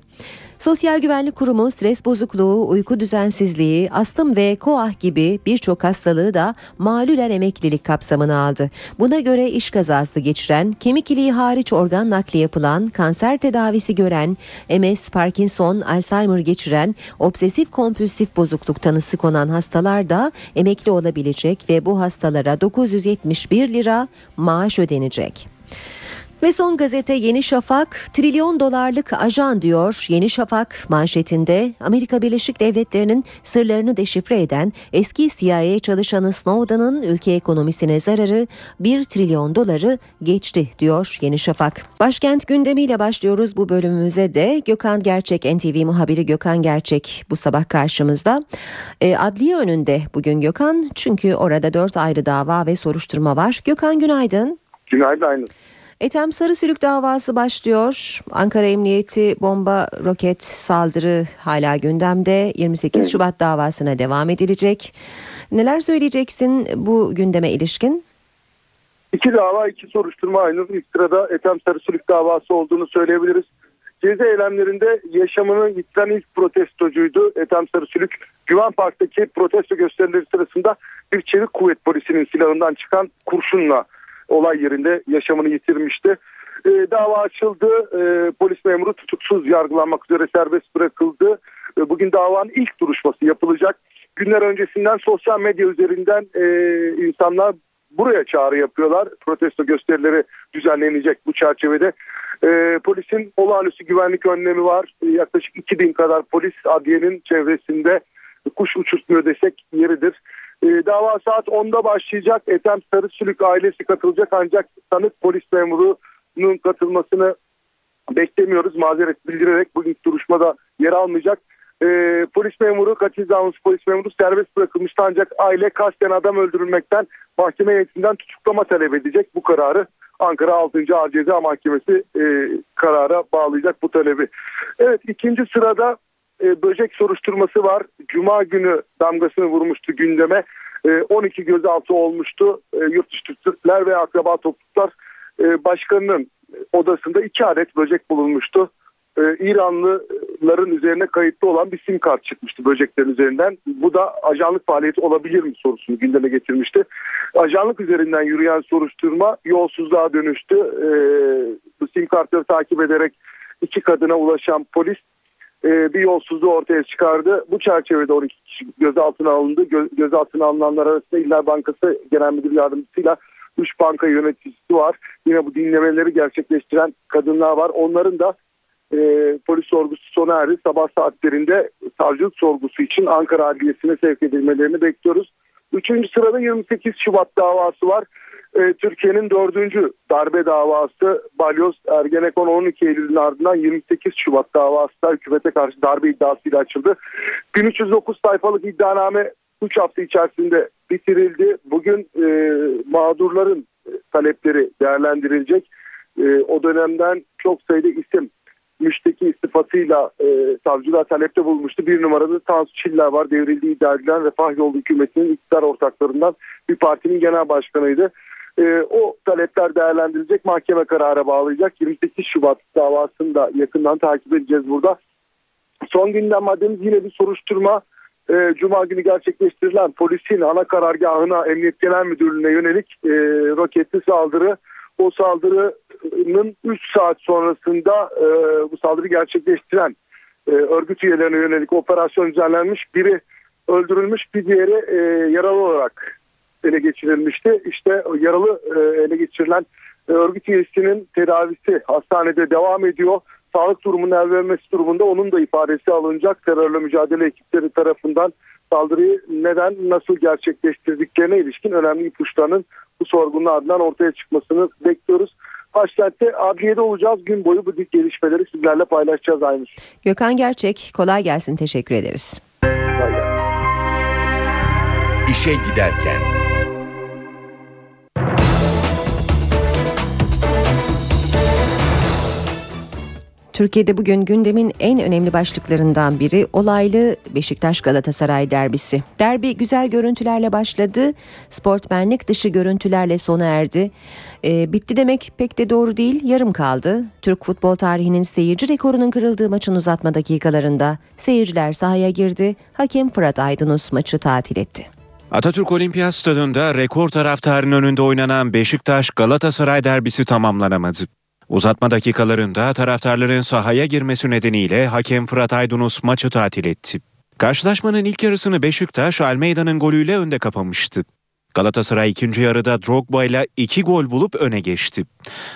Sosyal Güvenlik Kurumu stres bozukluğu, uyku düzensizliği, astım ve koah gibi birçok hastalığı da malülen emeklilik kapsamına aldı. Buna göre iş kazası geçiren, kemik iliği hariç organ nakli yapılan, kanser tedavisi gören, MS, Parkinson, Alzheimer geçiren, obsesif kompulsif bozukluk tanısı konan hastalar da emekli olabilecek ve bu hastalara 971 lira maaş ödenecek. Ve son gazete Yeni Şafak trilyon dolarlık ajan diyor. Yeni Şafak manşetinde Amerika Birleşik Devletleri'nin sırlarını deşifre eden eski CIA çalışanı Snowden'ın ülke ekonomisine zararı 1 trilyon doları geçti diyor Yeni Şafak. Başkent gündemiyle başlıyoruz bu bölümümüze de Gökhan Gerçek NTV muhabiri Gökhan Gerçek bu sabah karşımızda. E, adliye önünde bugün Gökhan çünkü orada dört ayrı dava ve soruşturma var. Gökhan günaydın. Günaydın Ethem Sarısülük davası başlıyor. Ankara Emniyeti bomba roket saldırı hala gündemde. 28 Şubat davasına devam edilecek. Neler söyleyeceksin bu gündeme ilişkin? İki dava, iki soruşturma aynı. İlk sırada Ethem Sarısülük davası olduğunu söyleyebiliriz. Gezi eylemlerinde yaşamını yitiren ilk protestocuydu Ethem Sarısülük. Güven Park'taki protesto gösterileri sırasında bir çevik kuvvet polisinin silahından çıkan kurşunla olay yerinde yaşamını yitirmişti. E, dava açıldı. E, polis memuru tutuksuz yargılanmak üzere serbest bırakıldı. E, bugün davanın ilk duruşması yapılacak. Günler öncesinden sosyal medya üzerinden e, insanlar buraya çağrı yapıyorlar. Protesto gösterileri düzenlenecek bu çerçevede. E, polisin olağanüstü güvenlik önlemi var. E, yaklaşık 2000 kadar polis adliyenin çevresinde kuş uçurtmuyor desek yeridir. E, dava saat 10'da başlayacak. Ethem Sarısülük ailesi katılacak ancak tanık polis memurunun katılmasını beklemiyoruz. Mazeret bildirerek bugün duruşmada yer almayacak. E, polis memuru, kaçış zanlısı polis memuru serbest bırakılmıştı ancak aile kasten adam öldürülmekten mahkeme heyetinden tutuklama talep edecek. Bu kararı Ankara 6. Ağır Ceza Mahkemesi e, karara bağlayacak bu talebi. Evet ikinci sırada e, böcek soruşturması var. Cuma günü damgasını vurmuştu gündeme. E, 12 gözaltı olmuştu. E, yurt dışı Türkler ve akraba topluluklar e, başkanının odasında iki adet böcek bulunmuştu. E, İranlıların üzerine kayıtlı olan bir sim kart çıkmıştı böceklerin üzerinden. Bu da ajanlık faaliyeti olabilir mi sorusunu gündeme getirmişti. Ajanlık üzerinden yürüyen soruşturma yolsuzluğa dönüştü. E, bu sim kartları takip ederek iki kadına ulaşan polis e, bir yolsuzluğu ortaya çıkardı. Bu çerçevede 12 kişi gözaltına alındı. Gö gözaltına alınanlar arasında İller Bankası Genel Müdür Yardımcısıyla 3 banka yöneticisi var. Yine bu dinlemeleri gerçekleştiren kadınlar var. Onların da e, polis sorgusu sona erdi. Sabah saatlerinde savcılık sorgusu için Ankara Adliyesi'ne sevk edilmelerini bekliyoruz. Üçüncü sırada 28 Şubat davası var e, Türkiye'nin dördüncü darbe davası Balyoz Ergenekon 12 Eylül'ün ardından 28 Şubat davası da hükümete karşı darbe iddiasıyla açıldı. 1309 sayfalık iddianame 3 hafta içerisinde bitirildi. Bugün e, mağdurların talepleri değerlendirilecek. E, o dönemden çok sayıda isim müşteki istifatıyla e, savcılığa talepte bulmuştu. Bir numarada Tansu Çiller var. Devrildiği iddia edilen Refah Yolu hükümetinin iktidar ortaklarından bir partinin genel başkanıydı. E, o talepler değerlendirilecek mahkeme karara bağlayacak. 28 Şubat davasını da yakından takip edeceğiz burada. Son gündem maddemiz yine bir soruşturma. e, Cuma günü gerçekleştirilen polisin ana karargahına Emniyet Genel Müdürlüğü'ne yönelik e, roketli saldırı o saldırının 3 saat sonrasında e, bu saldırı gerçekleştiren e, örgüt üyelerine yönelik operasyon düzenlenmiş. Biri öldürülmüş bir diğeri yaralı olarak ele geçirilmişti. İşte yaralı e, ele geçirilen e, örgüt üyesinin tedavisi hastanede devam ediyor. Sağlık durumunun el vermesi durumunda onun da ifadesi alınacak terörle mücadele ekipleri tarafından saldırıyı neden nasıl gerçekleştirdiklerine ilişkin önemli ipuçlarının bu sorgunun ardından ortaya çıkmasını bekliyoruz. Başkentte adliyede olacağız. Gün boyu bu dik gelişmeleri sizlerle paylaşacağız aynı. Gökhan Gerçek kolay gelsin teşekkür ederiz. İşe giderken Türkiye'de bugün gündemin en önemli başlıklarından biri olaylı Beşiktaş Galatasaray derbisi. Derbi güzel görüntülerle başladı, sportmenlik dışı görüntülerle sona erdi. E, bitti demek pek de doğru değil, yarım kaldı. Türk futbol tarihinin seyirci rekorunun kırıldığı maçın uzatma dakikalarında seyirciler sahaya girdi, hakem Fırat Aydınus maçı tatil etti. Atatürk Olimpiyat Stadında rekor taraftarın önünde oynanan Beşiktaş Galatasaray derbisi tamamlanamadı. Uzatma dakikalarında taraftarların sahaya girmesi nedeniyle hakem Fırat Aydınus maçı tatil etti. Karşılaşmanın ilk yarısını Beşiktaş Almeida'nın golüyle önde kapamıştı. Galatasaray ikinci yarıda Drogba ile iki gol bulup öne geçti.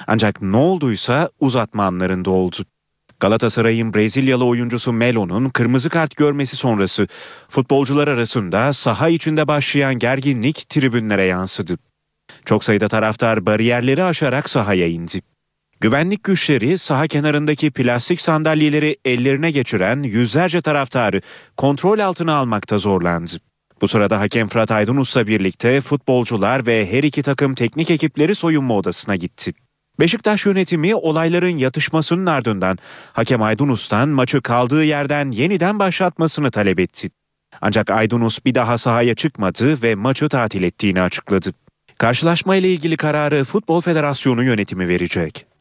Ancak ne olduysa uzatma anlarında oldu. Galatasaray'ın Brezilyalı oyuncusu Melo'nun kırmızı kart görmesi sonrası futbolcular arasında saha içinde başlayan gerginlik tribünlere yansıdı. Çok sayıda taraftar bariyerleri aşarak sahaya indi. Güvenlik güçleri saha kenarındaki plastik sandalyeleri ellerine geçiren yüzlerce taraftarı kontrol altına almakta zorlandı. Bu sırada hakem Fırat Aydınus'la birlikte futbolcular ve her iki takım teknik ekipleri soyunma odasına gitti. Beşiktaş yönetimi olayların yatışmasının ardından hakem Aydınus'tan maçı kaldığı yerden yeniden başlatmasını talep etti. Ancak Aydınus bir daha sahaya çıkmadı ve maçı tatil ettiğini açıkladı. Karşılaşma ile ilgili kararı Futbol Federasyonu yönetimi verecek.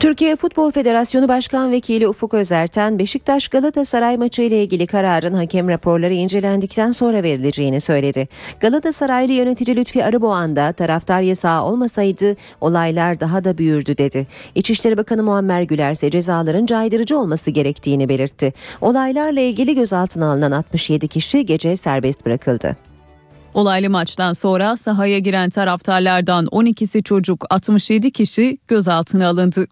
Türkiye Futbol Federasyonu Başkan Vekili Ufuk Özerten, Beşiktaş Galatasaray maçı ile ilgili kararın hakem raporları incelendikten sonra verileceğini söyledi. Galatasaraylı yönetici Lütfi Arıboğan da taraftar yasağı olmasaydı olaylar daha da büyürdü dedi. İçişleri Bakanı Muammer Güler ise cezaların caydırıcı olması gerektiğini belirtti. Olaylarla ilgili gözaltına alınan 67 kişi gece serbest bırakıldı. Olaylı maçtan sonra sahaya giren taraftarlardan 12'si çocuk 67 kişi gözaltına alındı.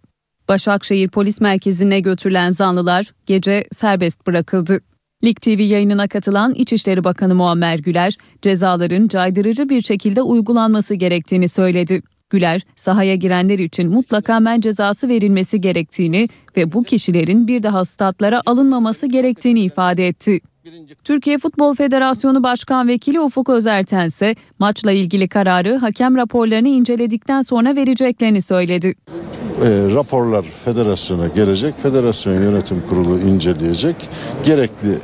Başakşehir Polis Merkezi'ne götürülen zanlılar gece serbest bırakıldı. Lig TV yayınına katılan İçişleri Bakanı Muammer Güler, cezaların caydırıcı bir şekilde uygulanması gerektiğini söyledi. Güler, sahaya girenler için mutlaka men cezası verilmesi gerektiğini ve bu kişilerin bir daha statlara alınmaması gerektiğini ifade etti. Türkiye Futbol Federasyonu Başkan Vekili Ufuk Özerten ise maçla ilgili kararı hakem raporlarını inceledikten sonra vereceklerini söyledi. E, raporlar federasyona gelecek. Federasyon yönetim kurulu inceleyecek. Gerekli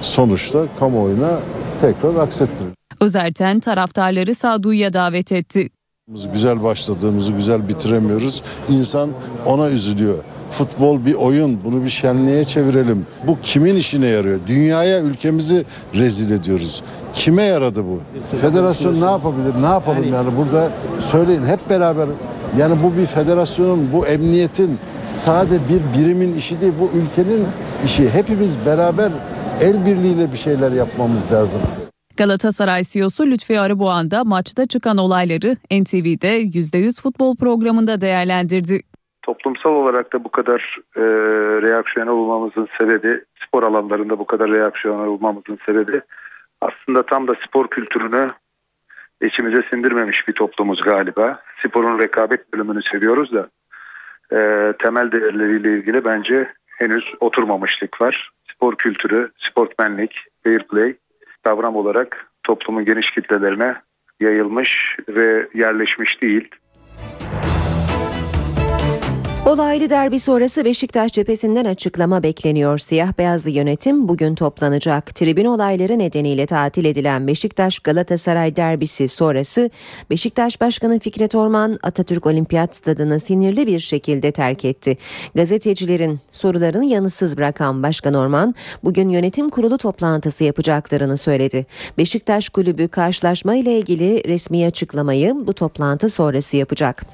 sonuçta kamuoyuna tekrar aksettirecek. Özerten taraftarları sağduyuya davet etti. Güzel başladığımızı güzel bitiremiyoruz. İnsan ona üzülüyor. Futbol bir oyun. Bunu bir şenliğe çevirelim. Bu kimin işine yarıyor? Dünyaya ülkemizi rezil ediyoruz. Kime yaradı bu? Federasyon ne yapabilir? Ne yapalım yani burada söyleyin hep beraber yani bu bir federasyonun, bu emniyetin sade bir birimin işi değil, bu ülkenin işi. Hepimiz beraber el birliğiyle bir şeyler yapmamız lazım. Galatasaray CEO'su Lütfi Arıboğan da maçta çıkan olayları NTV'de %100 futbol programında değerlendirdi. Toplumsal olarak da bu kadar e, reaksiyon olmamızın sebebi, spor alanlarında bu kadar reaksiyon olmamızın sebebi aslında tam da spor kültürünü içimize sindirmemiş bir toplumuz galiba. Sporun rekabet bölümünü seviyoruz da e, temel değerleriyle ilgili bence henüz oturmamışlık var. Spor kültürü, sportmenlik, fair play kavram olarak toplumun geniş kitlelerine yayılmış ve yerleşmiş değil. Olaylı derbi sonrası Beşiktaş cephesinden açıklama bekleniyor. Siyah beyazlı yönetim bugün toplanacak. Tribün olayları nedeniyle tatil edilen Beşiktaş Galatasaray derbisi sonrası Beşiktaş Başkanı Fikret Orman Atatürk Olimpiyat Stadını sinirli bir şekilde terk etti. Gazetecilerin sorularını yanıtsız bırakan Başkan Orman bugün yönetim kurulu toplantısı yapacaklarını söyledi. Beşiktaş kulübü karşılaşma ile ilgili resmi açıklamayı bu toplantı sonrası yapacak.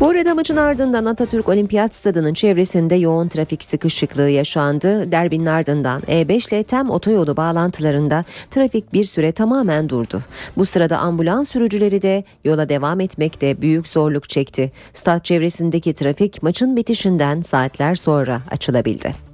Bu arada maçın ardından Atatürk Olimpiyat Stadı'nın çevresinde yoğun trafik sıkışıklığı yaşandı. Derbinin ardından E5 ile Tem otoyolu bağlantılarında trafik bir süre tamamen durdu. Bu sırada ambulans sürücüleri de yola devam etmekte büyük zorluk çekti. Stat çevresindeki trafik maçın bitişinden saatler sonra açılabildi.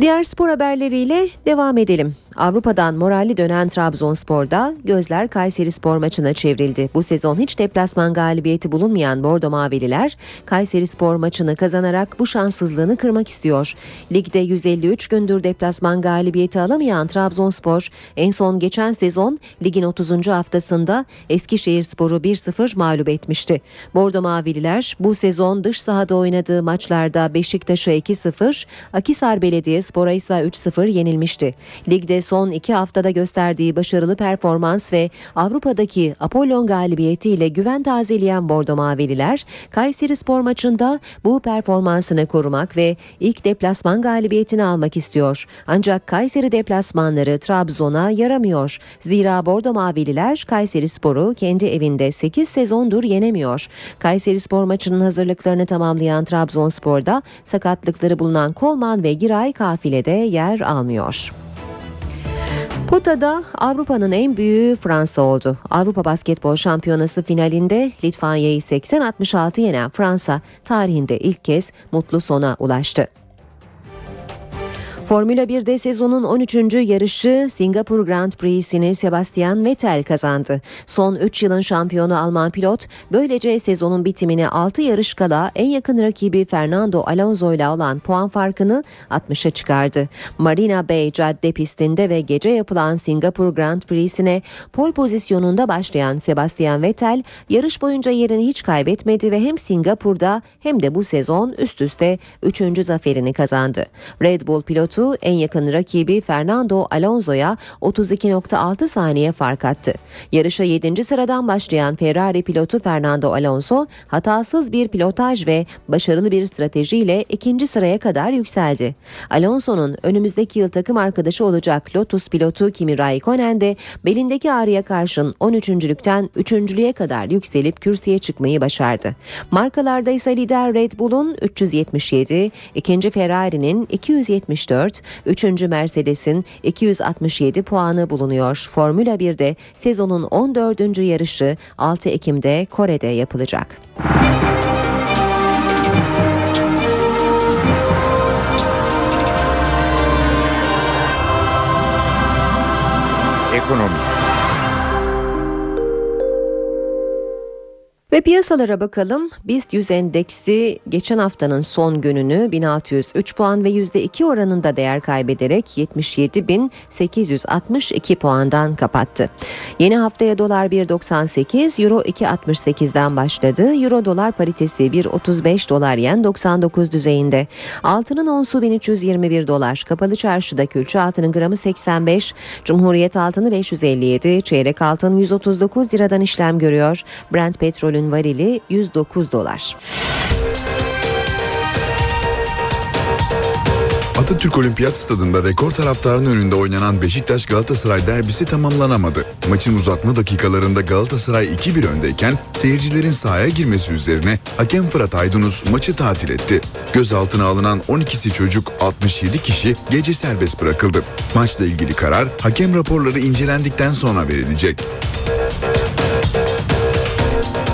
Diğer spor haberleriyle devam edelim. Avrupa'dan moralli dönen Trabzonspor'da gözler Kayseri Spor maçına çevrildi. Bu sezon hiç deplasman galibiyeti bulunmayan Bordo Mavililer Kayseri Spor maçını kazanarak bu şanssızlığını kırmak istiyor. Ligde 153 gündür deplasman galibiyeti alamayan Trabzonspor en son geçen sezon ligin 30. haftasında Eskişehir Sporu 1-0 mağlup etmişti. Bordo Mavililer bu sezon dış sahada oynadığı maçlarda Beşiktaş'a 2-0, Akisar Belediyespor'a ise 3-0 yenilmişti. Ligde son iki haftada gösterdiği başarılı performans ve Avrupa'daki Apollon galibiyetiyle güven tazeleyen Bordo Mavililer, Kayseri Spor maçında bu performansını korumak ve ilk deplasman galibiyetini almak istiyor. Ancak Kayseri deplasmanları Trabzon'a yaramıyor. Zira Bordo Mavililer Kayseri Spor'u kendi evinde 8 sezondur yenemiyor. Kayseri Spor maçının hazırlıklarını tamamlayan Trabzonspor'da sakatlıkları bulunan Kolman ve Giray kafilede yer almıyor. Potada Avrupa'nın en büyüğü Fransa oldu. Avrupa Basketbol Şampiyonası finalinde Litvanya'yı 80-66 yenen Fransa tarihinde ilk kez mutlu sona ulaştı. Formula 1'de sezonun 13. yarışı Singapur Grand Prix'sini Sebastian Vettel kazandı. Son 3 yılın şampiyonu Alman pilot böylece sezonun bitimine 6 yarış kala en yakın rakibi Fernando Alonso ile olan puan farkını 60'a çıkardı. Marina Bay cadde pistinde ve gece yapılan Singapur Grand Prix'sine pol pozisyonunda başlayan Sebastian Vettel yarış boyunca yerini hiç kaybetmedi ve hem Singapur'da hem de bu sezon üst üste 3. zaferini kazandı. Red Bull pilotu pilotu en yakın rakibi Fernando Alonso'ya 32.6 saniye fark attı. Yarışa 7. sıradan başlayan Ferrari pilotu Fernando Alonso hatasız bir pilotaj ve başarılı bir stratejiyle ikinci sıraya kadar yükseldi. Alonso'nun önümüzdeki yıl takım arkadaşı olacak Lotus pilotu Kimi Raikkonen de belindeki ağrıya karşın 13.lükten 3.lüğe kadar yükselip kürsüye çıkmayı başardı. Markalarda ise lider Red Bull'un 377, ikinci Ferrari'nin 274, 4, 3. Mercedes'in 267 puanı bulunuyor. Formula 1'de sezonun 14. yarışı 6 Ekim'de Kore'de yapılacak. Ve piyasalara bakalım. BIST 100 endeksi geçen haftanın son gününü 1603 puan ve %2 oranında değer kaybederek 77.862 puandan kapattı. Yeni haftaya dolar 1.98, euro 2.68'den başladı. Euro dolar paritesi 1.35 dolar yen 99 düzeyinde. Altının onsu 1321 dolar. Kapalı çarşıda külçe altının gramı 85, Cumhuriyet altını 557, çeyrek altın 139 liradan işlem görüyor. Brent petrolün petrolün varili 109 dolar. Atatürk Olimpiyat Stadında rekor taraftarın önünde oynanan Beşiktaş Galatasaray derbisi tamamlanamadı. Maçın uzatma dakikalarında Galatasaray 2-1 öndeyken seyircilerin sahaya girmesi üzerine hakem Fırat Aydınus maçı tatil etti. Gözaltına alınan 12'si çocuk 67 kişi gece serbest bırakıldı. Maçla ilgili karar hakem raporları incelendikten sonra verilecek.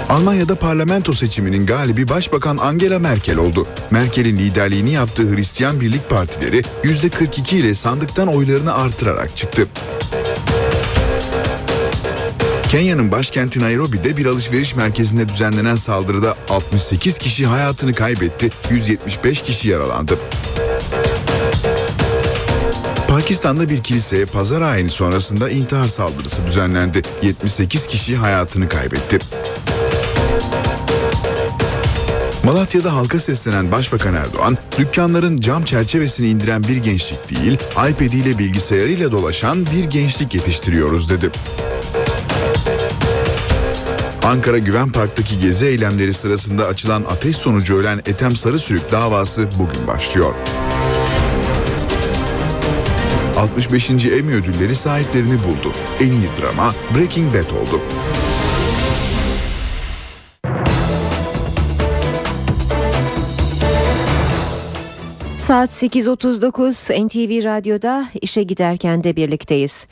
Almanya'da parlamento seçiminin galibi Başbakan Angela Merkel oldu. Merkel'in liderliğini yaptığı Hristiyan Birlik Partileri %42 ile sandıktan oylarını artırarak çıktı. Kenya'nın başkenti Nairobi'de bir alışveriş merkezinde düzenlenen saldırıda 68 kişi hayatını kaybetti, 175 kişi yaralandı. Pakistan'da bir kiliseye pazar ayini sonrasında intihar saldırısı düzenlendi. 78 kişi hayatını kaybetti. Malatya'da halka seslenen Başbakan Erdoğan, dükkanların cam çerçevesini indiren bir gençlik değil, iPad ile bilgisayarıyla dolaşan bir gençlik yetiştiriyoruz dedi. Ankara Güven Park'taki gezi eylemleri sırasında açılan ateş sonucu ölen Ethem Sarısürük davası bugün başlıyor. 65. Emmy ödülleri sahiplerini buldu. En iyi drama Breaking Bad oldu. Saat 8.39 NTV Radyo'da işe giderken de birlikteyiz.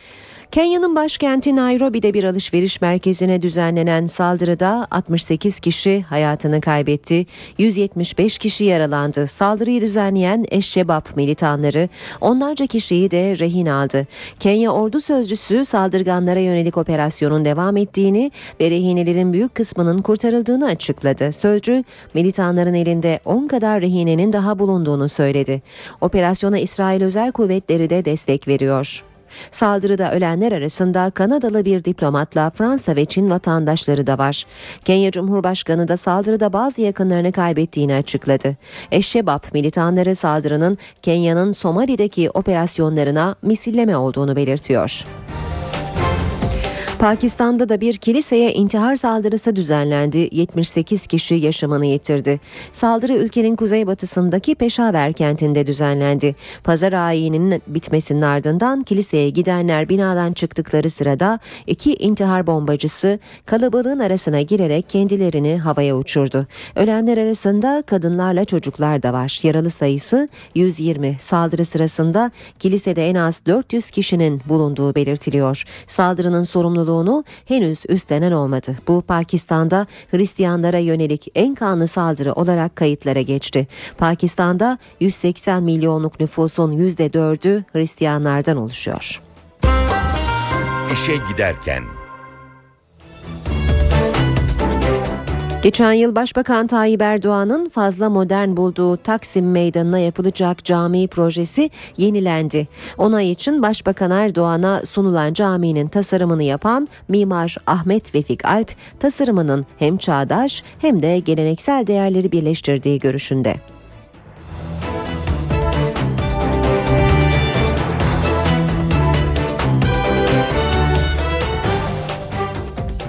Kenya'nın başkenti Nairobi'de bir alışveriş merkezine düzenlenen saldırıda 68 kişi hayatını kaybetti, 175 kişi yaralandı. Saldırıyı düzenleyen Eşşebap militanları onlarca kişiyi de rehin aldı. Kenya ordu sözcüsü saldırganlara yönelik operasyonun devam ettiğini ve rehinelerin büyük kısmının kurtarıldığını açıkladı. Sözcü militanların elinde 10 kadar rehinenin daha bulunduğunu söyledi. Operasyona İsrail Özel Kuvvetleri de destek veriyor. Saldırıda ölenler arasında Kanadalı bir diplomatla Fransa ve Çin vatandaşları da var. Kenya Cumhurbaşkanı da saldırıda bazı yakınlarını kaybettiğini açıkladı. Eşşebap militanları saldırının Kenya'nın Somali'deki operasyonlarına misilleme olduğunu belirtiyor. Pakistan'da da bir kiliseye intihar saldırısı düzenlendi. 78 kişi yaşamını yitirdi. Saldırı ülkenin kuzeybatısındaki Peşaver kentinde düzenlendi. Pazar ayinin bitmesinin ardından kiliseye gidenler binadan çıktıkları sırada iki intihar bombacısı kalabalığın arasına girerek kendilerini havaya uçurdu. Ölenler arasında kadınlarla çocuklar da var. Yaralı sayısı 120. Saldırı sırasında kilisede en az 400 kişinin bulunduğu belirtiliyor. Saldırının sorumluluğu sorumluluğunu henüz üstlenen olmadı. Bu Pakistan'da Hristiyanlara yönelik en kanlı saldırı olarak kayıtlara geçti. Pakistan'da 180 milyonluk nüfusun %4'ü Hristiyanlardan oluşuyor. İşe giderken Geçen yıl Başbakan Tayyip Erdoğan'ın fazla modern bulduğu Taksim Meydanı'na yapılacak cami projesi yenilendi. Onay için Başbakan Erdoğan'a sunulan caminin tasarımını yapan mimar Ahmet Vefik Alp, tasarımının hem çağdaş hem de geleneksel değerleri birleştirdiği görüşünde.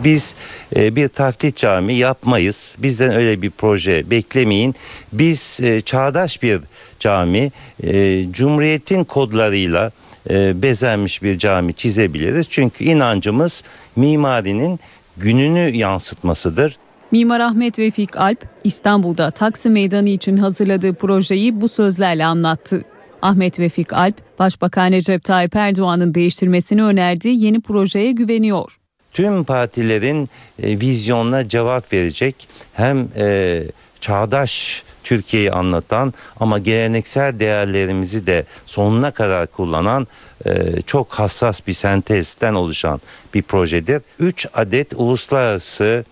Biz bir taklit cami yapmayız. Bizden öyle bir proje beklemeyin. Biz e, çağdaş bir cami, e, Cumhuriyet'in kodlarıyla bezenmiş bir cami çizebiliriz. Çünkü inancımız mimarinin gününü yansıtmasıdır. Mimar Ahmet Vefik Alp, İstanbul'da Taksim Meydanı için hazırladığı projeyi bu sözlerle anlattı. Ahmet Vefik Alp, Başbakan Recep Tayyip Erdoğan'ın değiştirmesini önerdiği yeni projeye güveniyor tüm partilerin e, vizyonuna cevap verecek hem e, çağdaş Türkiye'yi anlatan ama geleneksel değerlerimizi de sonuna kadar kullanan e, çok hassas bir sentezden oluşan bir projedir. 3 adet uluslararası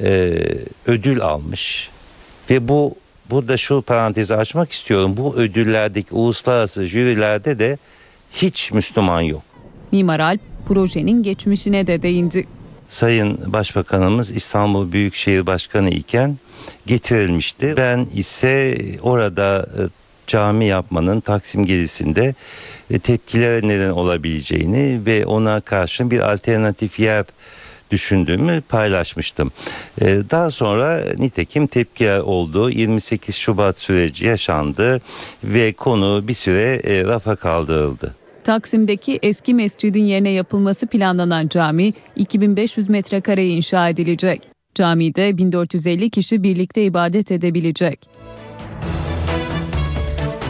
e, ödül almış ve bu burada şu parantezi açmak istiyorum. Bu ödüllerdeki uluslararası jürilerde de hiç Müslüman yok. Mimar Alp projenin geçmişine de değindi. Sayın Başbakanımız İstanbul Büyükşehir Başkanı iken getirilmişti. Ben ise orada e, cami yapmanın Taksim gezisinde e, tepkilere neden olabileceğini ve ona karşın bir alternatif yer düşündüğümü paylaşmıştım. E, daha sonra nitekim tepki oldu. 28 Şubat süreci yaşandı ve konu bir süre rafa kaldırıldı. Taksim'deki eski mescidin yerine yapılması planlanan cami 2500 metrekareye inşa edilecek. Camide 1450 kişi birlikte ibadet edebilecek.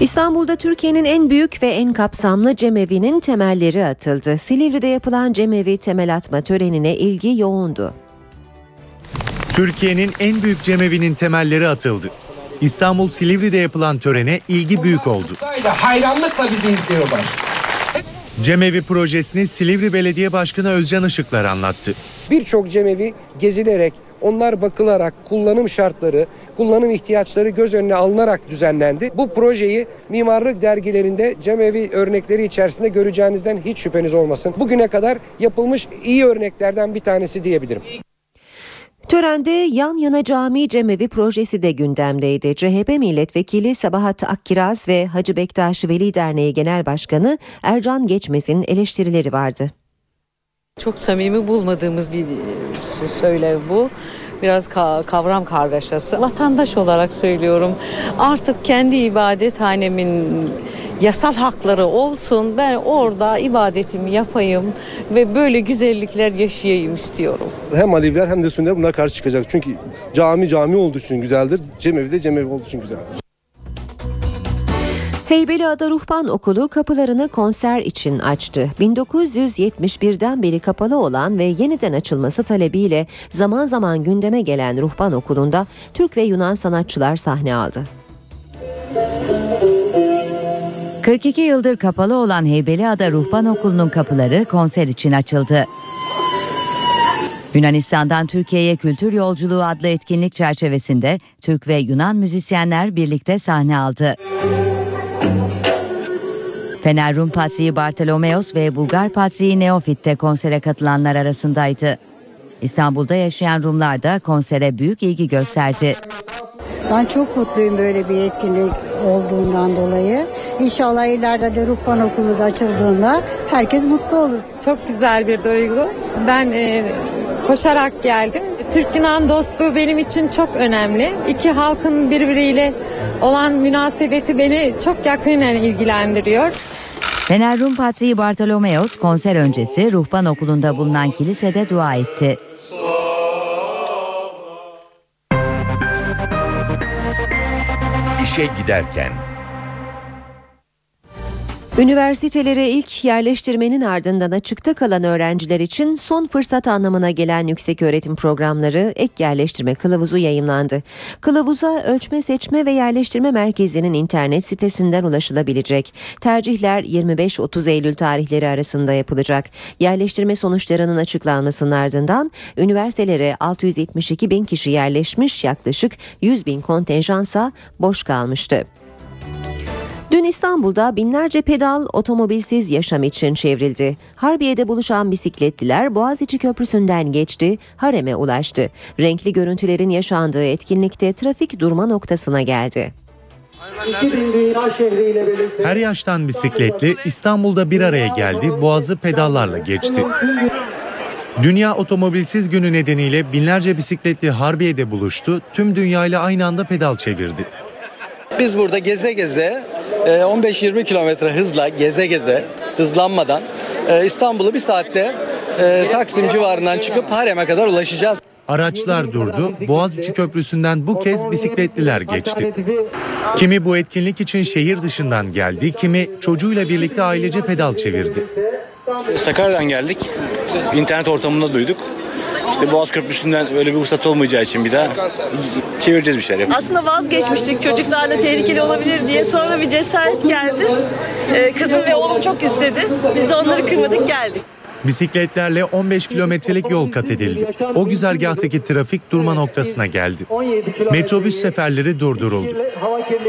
İstanbul'da Türkiye'nin en büyük ve en kapsamlı cemevi'nin temelleri atıldı. Silivri'de yapılan cemevi temel atma törenine ilgi yoğundu. Türkiye'nin en büyük cemevinin temelleri atıldı. İstanbul Silivri'de yapılan törene ilgi büyük oldu. Hayranlıkla bizi izliyorlar. Cemevi projesini Silivri Belediye Başkanı Özcan Işıklar anlattı. Birçok cemevi gezilerek, onlar bakılarak kullanım şartları, kullanım ihtiyaçları göz önüne alınarak düzenlendi. Bu projeyi mimarlık dergilerinde cemevi örnekleri içerisinde göreceğinizden hiç şüpheniz olmasın. Bugüne kadar yapılmış iyi örneklerden bir tanesi diyebilirim. Törende yan yana cami cemevi projesi de gündemdeydi. CHP milletvekili Sabahat Akkiraz ve Hacı Bektaş Veli Derneği Genel Başkanı Ercan Geçmez'in eleştirileri vardı. Çok samimi bulmadığımız bir söylev bu biraz kavram kargaşası. Vatandaş olarak söylüyorum artık kendi ibadethanemin yasal hakları olsun. Ben orada ibadetimi yapayım ve böyle güzellikler yaşayayım istiyorum. Hem Aleviler hem de Sünniler bunlar karşı çıkacak. Çünkü cami cami olduğu için güzeldir. Cemevi de cemevi olduğu için güzeldir. Heybeliada Ruhban Okulu kapılarını konser için açtı. 1971'den beri kapalı olan ve yeniden açılması talebiyle zaman zaman gündeme gelen Ruhban Okulu'nda Türk ve Yunan sanatçılar sahne aldı. 42 yıldır kapalı olan Heybeliada Ruhban Okulu'nun kapıları konser için açıldı. Yunanistan'dan Türkiye'ye Kültür Yolculuğu adlı etkinlik çerçevesinde Türk ve Yunan müzisyenler birlikte sahne aldı. Fener Rum Patriği Bartolomeos ve Bulgar Patriği Neofit de konsere katılanlar arasındaydı. İstanbul'da yaşayan Rumlar da konsere büyük ilgi gösterdi. Ben çok mutluyum böyle bir etkinlik olduğundan dolayı. İnşallah ileride de Ruhban Okulu da açıldığında herkes mutlu olur. Çok güzel bir duygu. Ben e, koşarak geldim. Türk-Yunan dostluğu benim için çok önemli. İki halkın birbiriyle olan münasebeti beni çok yakinen ilgilendiriyor. Fener Rum Patriği Bartolomeos konser öncesi Ruhban Okulu'nda bulunan kilisede dua etti. İşe giderken Üniversitelere ilk yerleştirmenin ardından açıkta kalan öğrenciler için son fırsat anlamına gelen yükseköğretim programları ek yerleştirme kılavuzu yayımlandı. Kılavuza ölçme seçme ve yerleştirme merkezinin internet sitesinden ulaşılabilecek. Tercihler 25-30 Eylül tarihleri arasında yapılacak. Yerleştirme sonuçlarının açıklanmasının ardından üniversitelere 672 bin kişi yerleşmiş yaklaşık 100 bin kontenjansa boş kalmıştı. Dün İstanbul'da binlerce pedal otomobilsiz yaşam için çevrildi. Harbiye'de buluşan bisikletliler Boğaziçi Köprüsü'nden geçti, hareme ulaştı. Renkli görüntülerin yaşandığı etkinlikte trafik durma noktasına geldi. Her yaştan bisikletli İstanbul'da bir araya geldi, boğazı pedallarla geçti. Dünya Otomobilsiz Günü nedeniyle binlerce bisikletli Harbiye'de buluştu, tüm dünyayla aynı anda pedal çevirdi. Biz burada geze geze 15-20 kilometre hızla geze geze hızlanmadan e, İstanbul'u bir saatte e, Taksim civarından çıkıp Harem'e kadar ulaşacağız. Araçlar durdu, Boğaziçi Köprüsü'nden bu kez bisikletliler geçti. Kimi bu etkinlik için şehir dışından geldi, kimi çocuğuyla birlikte ailece pedal çevirdi. Sakarya'dan geldik, internet ortamında duyduk. İşte Boğaz Köprüsü'nden öyle bir fırsat olmayacağı için bir daha çevireceğiz bir şeyler. Aslında vazgeçmiştik çocuklarla tehlikeli olabilir diye. Sonra bir cesaret geldi. Ee, kızım ve oğlum çok istedi. Biz de onları kırmadık geldik. Bisikletlerle 15 kilometrelik yol kat edildi. O güzergahtaki trafik durma noktasına geldi. Metrobüs seferleri durduruldu.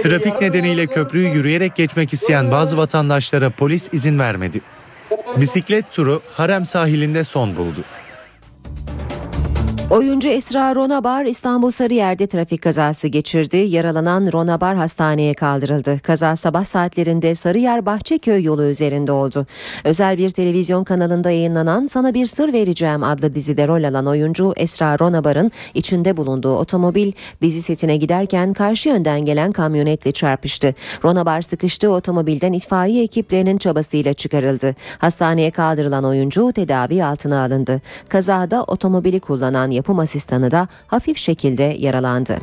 Trafik nedeniyle köprüyü yürüyerek geçmek isteyen bazı vatandaşlara polis izin vermedi. Bisiklet turu Harem sahilinde son buldu. Oyuncu Esra Ronabar İstanbul Sarıyer'de trafik kazası geçirdi. Yaralanan Ronabar hastaneye kaldırıldı. Kaza sabah saatlerinde Sarıyer Bahçeköy yolu üzerinde oldu. Özel bir televizyon kanalında yayınlanan Sana Bir Sır Vereceğim adlı dizide rol alan oyuncu Esra Ronabar'ın içinde bulunduğu otomobil dizi setine giderken karşı yönden gelen kamyonetle çarpıştı. Ronabar sıkıştığı otomobilden itfaiye ekiplerinin çabasıyla çıkarıldı. Hastaneye kaldırılan oyuncu tedavi altına alındı. Kazada otomobili kullanan yapım asistanı da hafif şekilde yaralandı.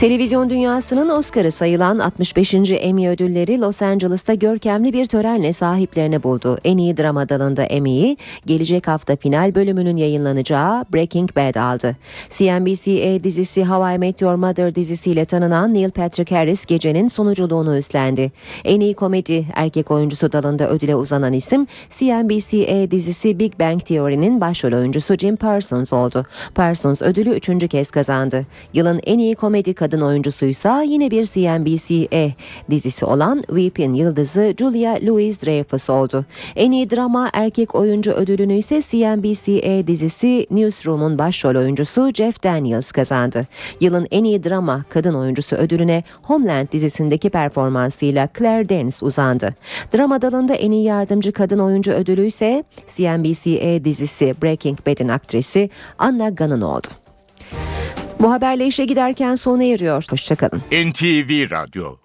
Televizyon dünyasının Oscar'ı sayılan 65. Emmy ödülleri Los Angeles'ta görkemli bir törenle sahiplerini buldu. En iyi drama dalında Emmy'yi gelecek hafta final bölümünün yayınlanacağı Breaking Bad aldı. CNBC dizisi How I Met Your Mother dizisiyle tanınan Neil Patrick Harris gecenin sonuculuğunu üstlendi. En iyi komedi erkek oyuncusu dalında ödüle uzanan isim CNBC dizisi Big Bang Theory'nin başrol oyuncusu Jim Parsons oldu. Parsons ödülü üçüncü kez kazandı. Yılın en iyi komedi kadın oyuncusuysa yine bir CNBC dizisi olan Weep'in yıldızı Julia Louis-Dreyfus oldu. En iyi drama erkek oyuncu ödülünü ise CNBC dizisi Newsroom'un başrol oyuncusu Jeff Daniels kazandı. Yılın en iyi drama kadın oyuncusu ödülüne Homeland dizisindeki performansıyla Claire Danes uzandı. Drama dalında en iyi yardımcı kadın oyuncu ödülü ise CNBC dizisi Breaking Bad'in aktrisi Anna Gunn oldu. Bu haberle işe giderken sona eriyor. Hoşçakalın. NTV Radyo